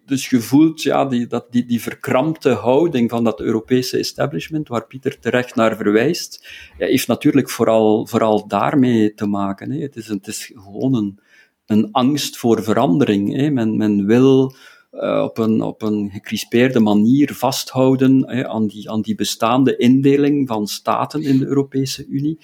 dus je voelt ja, die, dat, die, die verkrampte houding van dat Europese establishment, waar Pieter terecht naar verwijst, ja, heeft natuurlijk vooral, vooral daarmee te maken. Hè. Het, is, het is gewoon een, een angst voor verandering. Hè. Men, men wil uh, op, een, op een gecrispeerde manier vasthouden hè, aan, die, aan die bestaande indeling van staten in de Europese Unie.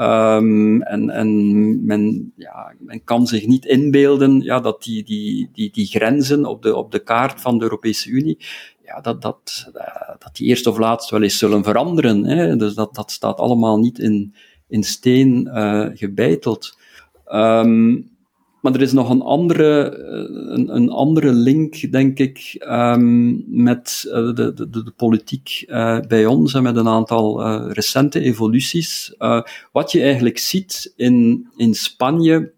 Um, en en men, ja, men kan zich niet inbeelden ja, dat die, die, die, die grenzen op de, op de kaart van de Europese Unie, ja, dat, dat, uh, dat die eerst of laatst wel eens zullen veranderen. Hè. Dus dat, dat staat allemaal niet in, in steen uh, gebeiteld. Um, maar er is nog een andere, eh, een, een andere link, denk ik, um, met uh, de, de, de, politiek uh, bij ons en met een aantal uh, recente evoluties. wat je eigenlijk ziet in, in Spanje,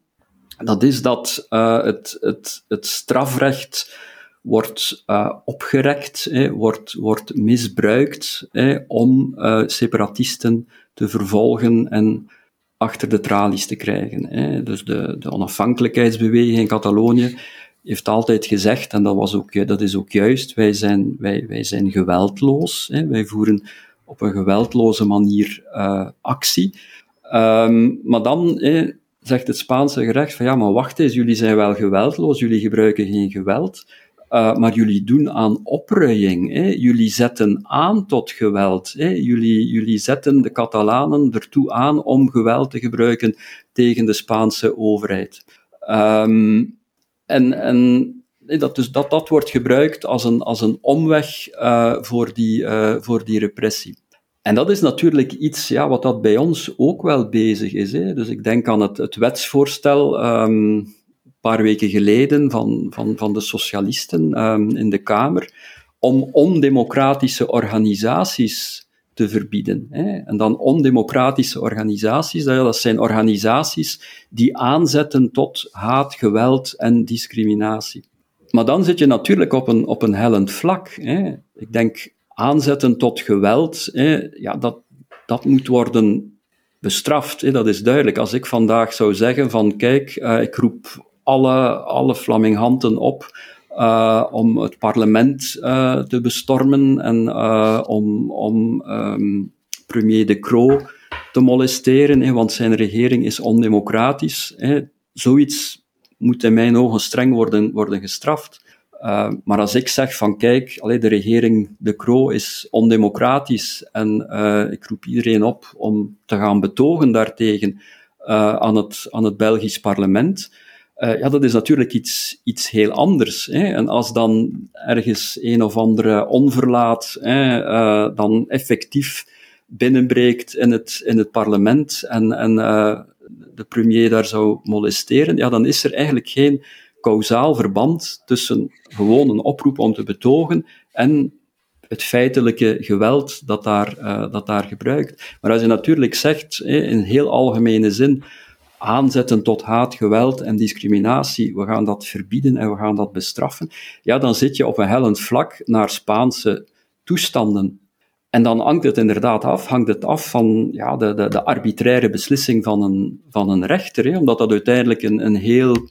dat is dat het, het, het strafrecht wordt opgerekt, eh, wordt, wordt misbruikt eh, om separatisten te vervolgen en achter de tralies te krijgen. Hè. Dus de, de onafhankelijkheidsbeweging in Catalonië heeft altijd gezegd, en dat, was ook, dat is ook juist, wij zijn, wij, wij zijn geweldloos. Hè. Wij voeren op een geweldloze manier uh, actie. Um, maar dan hè, zegt het Spaanse gerecht van ja, maar wacht eens, jullie zijn wel geweldloos, jullie gebruiken geen geweld. Uh, maar jullie doen aan opruiing. Hè. Jullie zetten aan tot geweld. Hè. Jullie, jullie zetten de Catalanen ertoe aan om geweld te gebruiken tegen de Spaanse overheid. Um, en, en dat, dus dat, dat wordt gebruikt als een, als een omweg uh, voor, die, uh, voor die repressie. En dat is natuurlijk iets ja, wat dat bij ons ook wel bezig is. Hè. Dus ik denk aan het, het wetsvoorstel. Um, paar weken geleden van, van, van de socialisten um, in de Kamer om ondemocratische organisaties te verbieden. Hè. En dan ondemocratische organisaties, dat zijn organisaties die aanzetten tot haat, geweld en discriminatie. Maar dan zit je natuurlijk op een, op een hellend vlak. Hè. Ik denk aanzetten tot geweld, hè, ja, dat, dat moet worden bestraft. Dat is duidelijk. Als ik vandaag zou zeggen van kijk, uh, ik roep alle, alle op uh, om het parlement uh, te bestormen en om, om um, premier De Croo te molesteren, want zijn regering is ondemocratisch. Zoiets moet in mijn ogen streng worden, worden gestraft. Maar als ik zeg van kijk, allee, de regering De Croo is ondemocratisch en ik roep iedereen op om te gaan betogen daartegen aan, het, aan het Belgisch parlement, ja, dat is natuurlijk iets, iets heel anders. Hè. En als dan ergens een of andere onverlaat hè, dan effectief binnenbreekt in het, in het parlement en, en de premier daar zou molesteren, ja, dan is er eigenlijk geen kausaal verband tussen gewoon een oproep om te betogen en het feitelijke geweld dat daar, dat daar gebruikt. Maar als je natuurlijk zegt, in heel algemene zin, aanzetten tot haat, geweld en discriminatie, we gaan dat verbieden en we gaan dat bestraffen, ja, dan zit je op een hellend vlak naar Spaanse toestanden. En dan hangt het inderdaad af, hangt het af van ja, de, de, de arbitraire beslissing van een, van een rechter, hè, omdat dat uiteindelijk een, een heel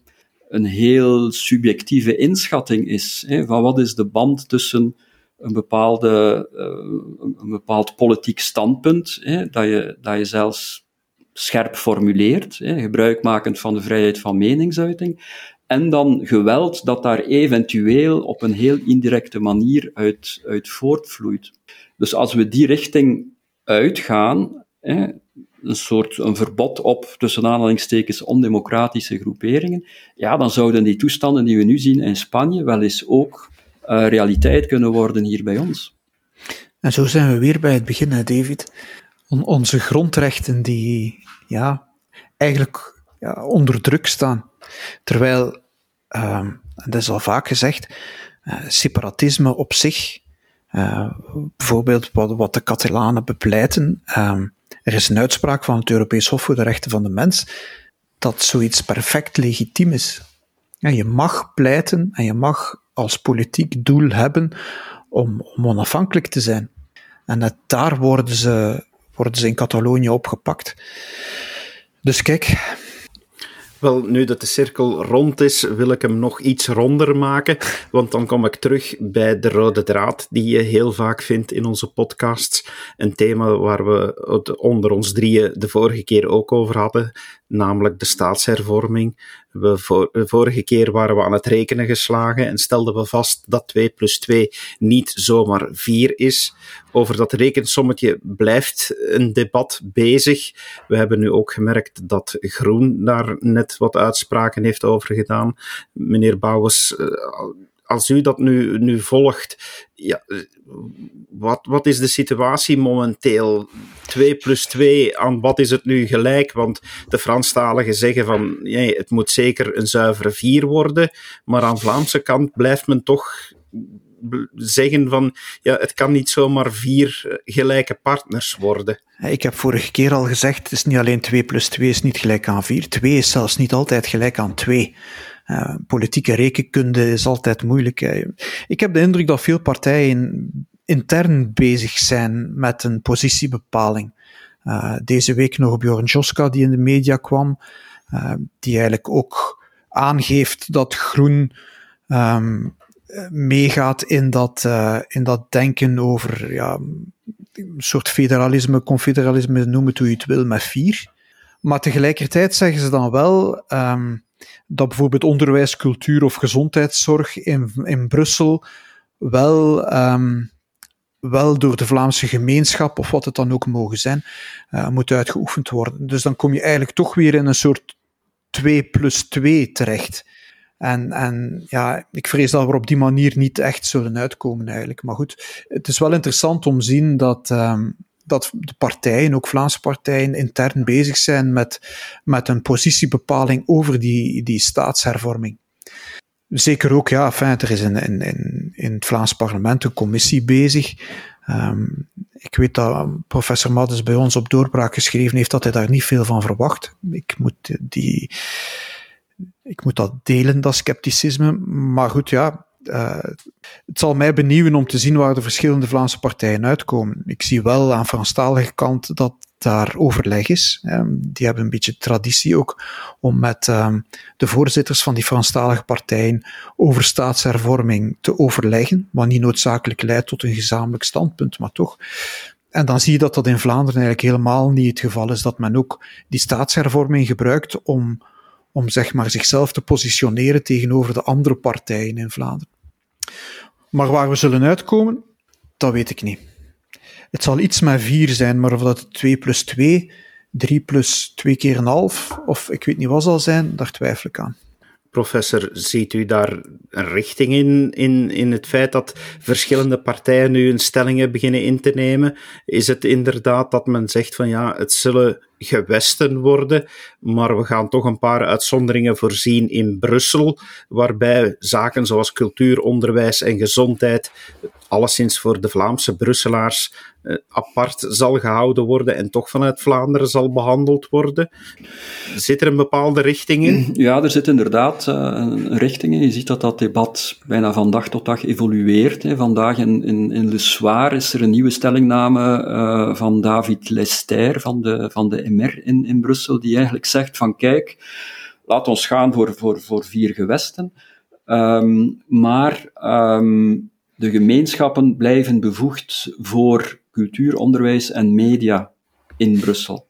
een heel subjectieve inschatting is. Hè, van wat is de band tussen een, bepaalde, uh, een bepaald politiek standpunt, hè, dat, je, dat je zelfs scherp formuleert, gebruikmakend van de vrijheid van meningsuiting, en dan geweld dat daar eventueel op een heel indirecte manier uit, uit voortvloeit. Dus als we die richting uitgaan, een soort een verbod op, tussen aanhalingstekens, ondemocratische groeperingen, ja, dan zouden die toestanden die we nu zien in Spanje wel eens ook uh, realiteit kunnen worden hier bij ons. En zo zijn we weer bij het begin, hè, David. On onze grondrechten die, ja, eigenlijk ja, onder druk staan. Terwijl, uh, dat is al vaak gezegd, uh, separatisme op zich, uh, bijvoorbeeld wat, wat de Catalanen bepleiten, uh, er is een uitspraak van het Europees Hof voor de Rechten van de Mens dat zoiets perfect legitiem is. Ja, je mag pleiten en je mag als politiek doel hebben om, om onafhankelijk te zijn. En dat, daar worden ze, worden ze in Catalonië opgepakt. Dus kijk, wel, nu dat de cirkel rond is, wil ik hem nog iets ronder maken. Want dan kom ik terug bij de rode draad, die je heel vaak vindt in onze podcasts. Een thema waar we het onder ons drieën de vorige keer ook over hadden, namelijk de staatshervorming. We voor, vorige keer waren we aan het rekenen geslagen en stelden we vast dat 2 plus 2 niet zomaar 4 is. Over dat rekensommetje blijft een debat bezig. We hebben nu ook gemerkt dat Groen daar net wat uitspraken heeft over gedaan. Meneer Bouwens, eh, als u dat nu, nu volgt, ja, wat, wat is de situatie momenteel? 2 plus 2, aan wat is het nu gelijk? Want de Franstaligen zeggen van ja, het moet zeker een zuivere 4 worden, maar aan Vlaamse kant blijft men toch zeggen van ja, het kan niet zomaar vier gelijke partners worden. Ik heb vorige keer al gezegd, het is niet alleen 2 plus 2 is niet gelijk aan 4. 2 is zelfs niet altijd gelijk aan 2. Uh, politieke rekenkunde is altijd moeilijk. Ik heb de indruk dat veel partijen intern bezig zijn met een positiebepaling. Uh, deze week nog Bjorn Joska die in de media kwam, uh, die eigenlijk ook aangeeft dat groen um, meegaat in dat, in dat denken over ja, een soort federalisme, confederalisme, noem het hoe je het wil, met vier. Maar tegelijkertijd zeggen ze dan wel um, dat bijvoorbeeld onderwijs, cultuur of gezondheidszorg in, in Brussel wel, um, wel door de Vlaamse gemeenschap, of wat het dan ook mogen zijn, uh, moet uitgeoefend worden. Dus dan kom je eigenlijk toch weer in een soort 2 plus 2 terecht. En, en ja, ik vrees dat we op die manier niet echt zullen uitkomen eigenlijk. Maar goed, het is wel interessant om te zien dat, um, dat de partijen, ook Vlaamse partijen, intern bezig zijn met, met een positiebepaling over die, die staatshervorming. Zeker ook, ja, enfin, er is in, in, in, het Vlaams parlement een commissie bezig. Um, ik weet dat professor Maddes bij ons op doorbraak geschreven heeft dat hij daar niet veel van verwacht. Ik moet die, ik moet dat delen, dat scepticisme. Maar goed, ja, uh, het zal mij benieuwen om te zien waar de verschillende Vlaamse partijen uitkomen. Ik zie wel aan Franstalige kant dat daar overleg is. Die hebben een beetje traditie ook om met um, de voorzitters van die Franstalige partijen over staatshervorming te overleggen, wat niet noodzakelijk leidt tot een gezamenlijk standpunt, maar toch. En dan zie je dat dat in Vlaanderen eigenlijk helemaal niet het geval is, dat men ook die staatshervorming gebruikt om, om zeg maar zichzelf te positioneren tegenover de andere partijen in Vlaanderen. Maar waar we zullen uitkomen, dat weet ik niet. Het zal iets met 4 zijn, maar of dat 2 plus 2, 3 plus 2 keer een half, of ik weet niet wat zal zijn, daar twijfel ik aan. Professor, ziet u daar een richting in, in, in het feit dat verschillende partijen nu een stellingen beginnen in te nemen? Is het inderdaad dat men zegt van ja, het zullen gewesten worden, maar we gaan toch een paar uitzonderingen voorzien in Brussel, waarbij zaken zoals cultuur, onderwijs en gezondheid alleszins voor de Vlaamse Brusselaars eh, apart zal gehouden worden en toch vanuit Vlaanderen zal behandeld worden. Zit er een bepaalde richting in? Ja, er zit inderdaad uh, een richting in. Je ziet dat dat debat bijna van dag tot dag evolueert. Vandaag in, in, in Le Soir is er een nieuwe stellingname uh, van David Lester van de, van de In, in Brussel, die eigenlijk zegt van kijk, laat ons gaan voor, voor, voor vier gewesten. Um, maar um, de gemeenschappen blijven bevoegd voor cultuur, onderwijs en media in Brussel.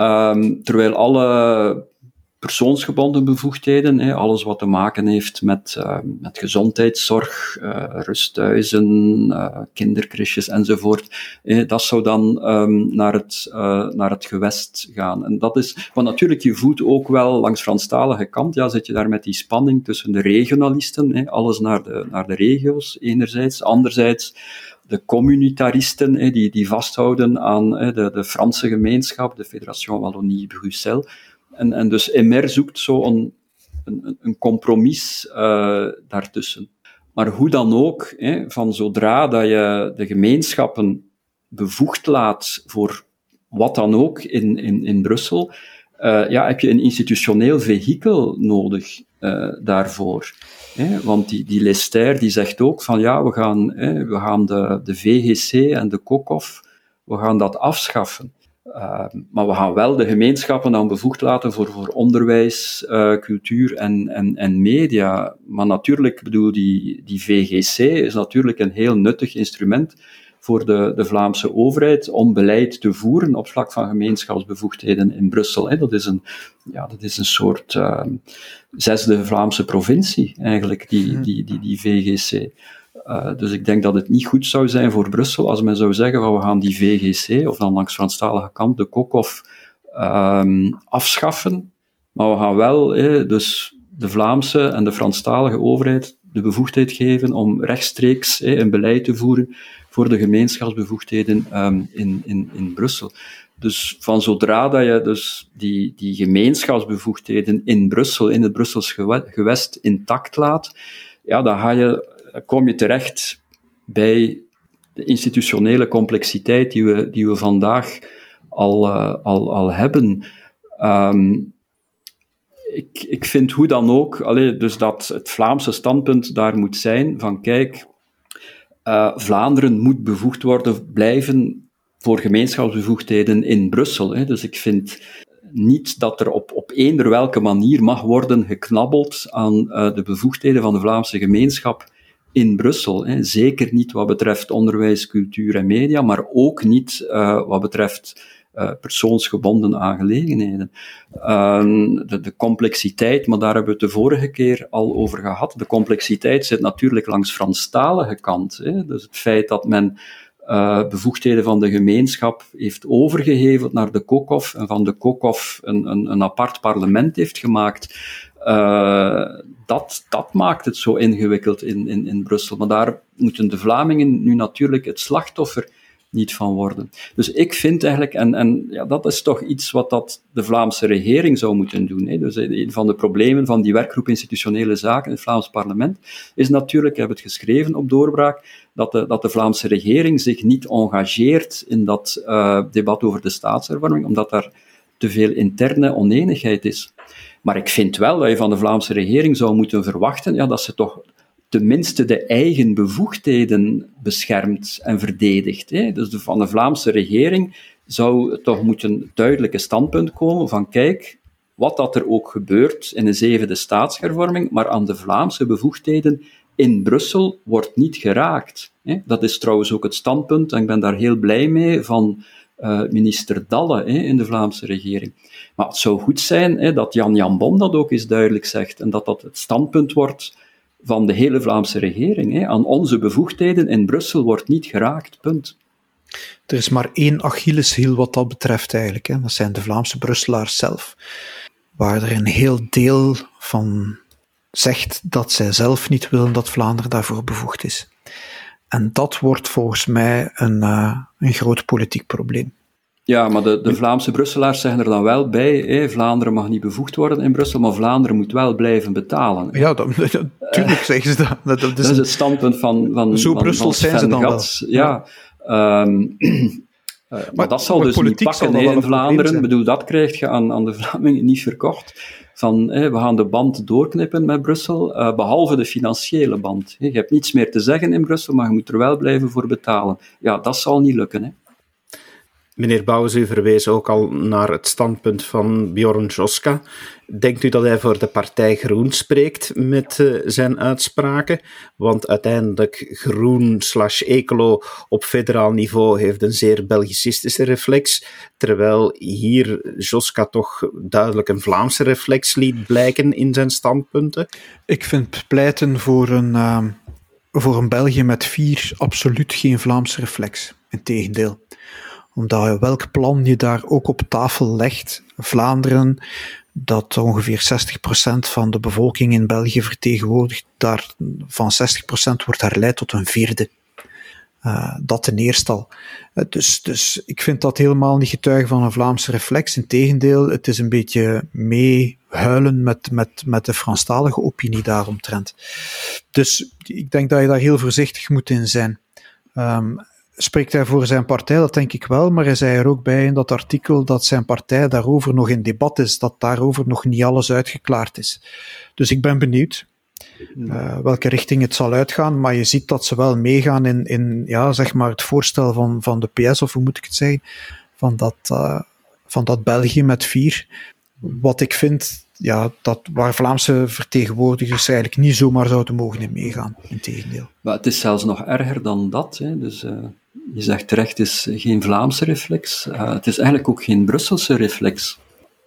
Um, terwijl alle persoonsgebonden bevoegdheden, alles wat te maken heeft met, uh, met gezondheidszorg, uh, rusthuizen, uh, kinderkrisjes enzovoort, dat zou dan um, naar, het, naar het gewest gaan. En dat is, want natuurlijk, je voelt ook wel langs Franstalige kant, ja, zit je daar met die spanning tussen de regionalisten, alles naar de, naar de regio's enerzijds, anderzijds de communitaristen, die, die vasthouden aan de, de Franse gemeenschap, de Fédération Wallonie-Bruxelles, en, en dus MR zoekt zo een, een, een compromis uh, daartussen. Maar hoe dan ook, hè, van zodra dat je de gemeenschappen bevoegd laat voor wat dan ook in, in, in Brussel, uh, ja, heb je een institutioneel vehikel nodig uh, daarvoor. Hè? Want die, die Lester die zegt ook van ja, we gaan, hè, we gaan de, de VGC en de KOKOF, we gaan dat afschaffen. Uh, maar we gaan wel de gemeenschappen dan bevoegd laten voor, voor onderwijs, uh, cultuur en, en, en media. Maar natuurlijk, bedoel, die, die VGC is natuurlijk een heel nuttig instrument voor de, de Vlaamse overheid om beleid te voeren op vlak van gemeenschapsbevoegdheden in Brussel. Hè. Dat, is een, ja, dat is een soort uh, zesde Vlaamse provincie, eigenlijk, die, die, die, die VGC. Uh, dus ik denk dat het niet goed zou zijn voor Brussel als men zou zeggen van we gaan die VGC, of dan langs Franstalige kant de KOKOF, um, afschaffen. Maar we gaan wel eh, dus de Vlaamse en de Franstalige overheid de bevoegdheid geven om rechtstreeks eh, een beleid te voeren voor de gemeenschapsbevoegdheden um, in, in, in Brussel. Dus van zodra dat je dus die, die gemeenschapsbevoegdheden in Brussel, in het Brussels gewest, intact laat, ja, dan ga je kom je terecht bij de institutionele complexiteit die we, die we vandaag al, uh, al, al hebben. Um, ik, ik vind hoe dan ook, dus dat het Vlaamse standpunt daar moet zijn van kijk, uh, Vlaanderen moet bevoegd worden, blijven voor gemeenschapsbevoegdheden in Brussel. Hè. Dus ik vind niet dat er op, op eender welke manier mag worden geknabbeld aan de bevoegdheden van de Vlaamse gemeenschap in Brussel. Hè. Zeker niet wat betreft onderwijs, cultuur en media, maar ook niet uh, wat betreft uh, persoonsgebonden aangelegenheden. Uh, de, complexiteit, maar daar hebben we het de vorige keer al over gehad. De complexiteit zit natuurlijk langs Franstalige kant. Hè. Dus het feit dat men uh, bevoegdheden van de gemeenschap heeft overgeheveld naar de KOKOF en van de KOKOF een, een, een apart parlement heeft gemaakt. Uh, dat, dat maakt het zo ingewikkeld in, in, in Brussel. Maar daar moeten de Vlamingen nu natuurlijk het slachtoffer niet van worden. Dus ik vind eigenlijk, en, en ja, dat is toch iets wat dat de Vlaamse regering zou moeten doen. Hè. Dus een van de problemen van die werkgroep institutionele zaken in het Vlaams parlement is natuurlijk, ik heb het geschreven op doorbraak, dat de, dat de Vlaamse regering zich niet engageert in dat uh, debat over de staatshervorming, omdat daar te veel interne oneenigheid is. Maar ik vind wel dat je van de Vlaamse regering zou moeten verwachten ja, dat ze toch tenminste de eigen bevoegdheden beschermt en verdedigt. Hè. Dus de, van de Vlaamse regering zou toch moeten duidelijke standpunt komen van kijk, wat dat er ook gebeurt in de zevende staatshervorming, maar aan de Vlaamse bevoegdheden in Brussel wordt niet geraakt. Dat is trouwens ook het standpunt, en ik ben daar heel blij mee, van uh, minister Dalle in de Vlaamse regering. Maar het zou goed zijn dat Jan Jan Bon dat ook eens duidelijk zegt, en dat dat het standpunt wordt van de hele Vlaamse regering. Aan onze bevoegdheden in Brussel wordt niet geraakt, punt. Er is maar één Achilleshiel wat dat betreft eigenlijk. Hè. Dat zijn de Vlaamse Brusselaars zelf. Waar er een heel deel van zegt dat zij zelf niet willen dat Vlaanderen daarvoor bevoegd is. En dat wordt volgens mij een, uh, een groot politiek probleem. Ja, maar de, de Vlaamse Brusselaars zeggen er dan wel bij, hé, Vlaanderen mag niet bevoegd worden in Brussel, maar Vlaanderen moet wel blijven betalen. Ja, dat, natuurlijk zeggen ze dat. Dat, dat, is, het standpunt van, van Zo Brussel zijn ze dan wel. Ja, ja. Um, uh, maar, dat zal dus niet pakken in Vlaanderen. Ik bedoel, dat krijg je aan, aan de Vlamingen niet verkocht. Van, we gaan de band doorknippen met Brussel, uh, behalve de financiële band. Je hebt niets meer te zeggen in Brussel, maar je moet er wel blijven voor betalen. Ja, dat zal niet lukken. Meneer Bouwens, u verwees ook al naar het standpunt van Bjorn Joska. Denkt u dat hij voor de partij Groen spreekt met uh, zijn uitspraken? Want uiteindelijk Groen slash Ecolo op federaal niveau heeft een zeer Belgicistische reflex, terwijl hier Joska toch duidelijk een Vlaamse reflex liet blijken in zijn standpunten. Ik vind pleiten voor een, uh, voor een België met vier absoluut geen Vlaamse reflex. Integendeel omdat welk plan je daar ook op tafel legt, Vlaanderen, dat ongeveer 60% van de bevolking in België vertegenwoordigt, daar van 60% wordt herleid tot een vierde. Uh, dat ten eerste al. Uh, dus, dus ik vind dat helemaal niet getuigen van een Vlaamse reflex. Integendeel, het is een beetje meehuilen met, met, met de Franstalige opinie daaromtrent. Dus ik denk dat je daar heel voorzichtig moet in zijn. Um, spreekt hij voor zijn partij, dat denk ik wel, maar hij zei er ook bij in dat artikel dat zijn partij daarover nog in debat is, dat daarover nog niet alles uitgeklaard is. Dus ik ben benieuwd uh, welke richting het zal uitgaan, maar je ziet dat ze wel meegaan in, in ja, zeg maar het voorstel van, van de PS, of hoe moet ik het zeggen, van dat, uh, van dat België met vier. Wat ik vind, ja, dat waar Vlaamse vertegenwoordigers eigenlijk niet zomaar zouden mogen in meegaan. Integendeel. Maar het is zelfs nog erger dan dat. Hè. Dus, uh, je zegt terecht, het is geen Vlaamse reflex. Uh, het is eigenlijk ook geen Brusselse reflex.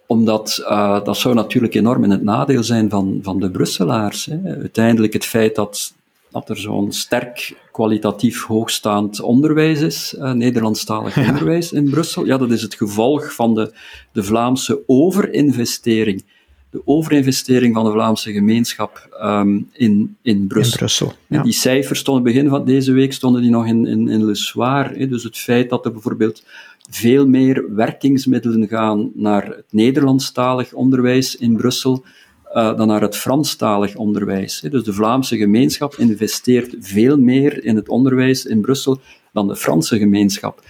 Omdat uh, dat zou natuurlijk enorm in het nadeel zijn van, van de Brusselaars. Hè. Uiteindelijk het feit dat, dat er zo'n sterk kwalitatief hoogstaand onderwijs is, uh, Nederlandstalig onderwijs in Brussel, ja, dat is het gevolg van de, de Vlaamse overinvestering de overinvestering van de Vlaamse gemeenschap um, in, in Brussel. In Brussel ja. Die cijfers stonden begin van deze week stonden die nog in, in, in Le Soir. Hè. Dus het feit dat er bijvoorbeeld veel meer werkingsmiddelen gaan naar het Nederlandstalig onderwijs in Brussel uh, dan naar het Franstalig onderwijs. Hè. Dus de Vlaamse gemeenschap investeert veel meer in het onderwijs in Brussel dan de Franse gemeenschap.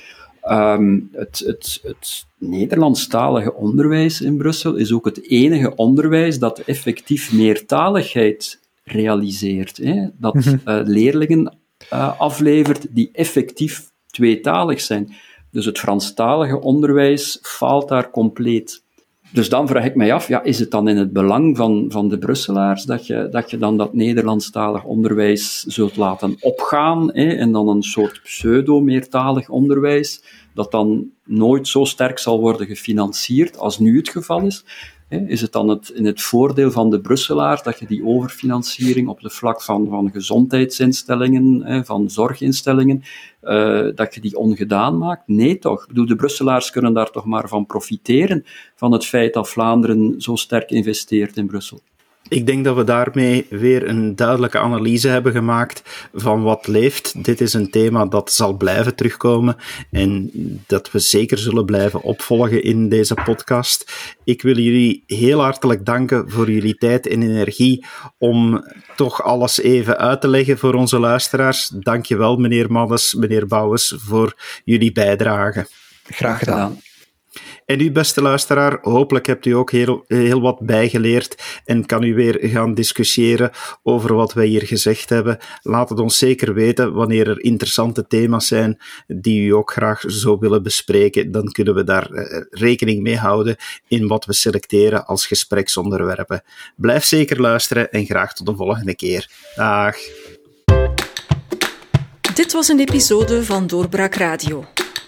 Um, het, het, het Nederlandstalige onderwijs in Brussel is ook het enige onderwijs dat effectief meertaligheid realiseert. Hè? Dat uh, leerlingen uh, aflevert die effectief tweetalig zijn. Dus het Franstalige onderwijs faalt daar compleet. Dus dan vraag ik mij af, ja, is het dan in het belang van, van de Brusselaars dat je, dat je dan dat Nederlandstalig onderwijs zult laten opgaan hè, en dan een soort pseudo-meertalig onderwijs dat dan nooit zo sterk zal worden gefinancierd als nu het geval is? Is het dan het, in het voordeel van de Brusselaars dat je die overfinanciering op de vlak van, van gezondheidsinstellingen, van zorginstellingen, uh, dat je die ongedaan maakt? Nee toch? Ik bedoel, de Brusselaars kunnen daar toch maar van profiteren, van het feit dat Vlaanderen zo sterk investeert in Brussel. Ik denk dat we daarmee weer een duidelijke analyse hebben gemaakt van wat leeft. Dit is een thema dat zal blijven terugkomen en dat we zeker zullen blijven opvolgen in deze podcast. Ik wil jullie heel hartelijk danken voor jullie tijd en energie om toch alles even uit te leggen voor onze luisteraars. Dankjewel meneer Mannes, meneer Bouwens, voor jullie bijdrage. Graag gedaan. En u, beste luisteraar, hopelijk hebt u ook heel, heel wat bijgeleerd en kan u weer gaan discussiëren over wat wij hier gezegd hebben. Laat het ons zeker weten wanneer er interessante thema's zijn die u ook graag zou willen bespreken. Dan kunnen we daar eh, rekening mee houden in wat we selecteren als gespreksonderwerpen. Blijf zeker luisteren en graag tot de volgende keer. Dag. Dit was een episode van Doorbraak Radio,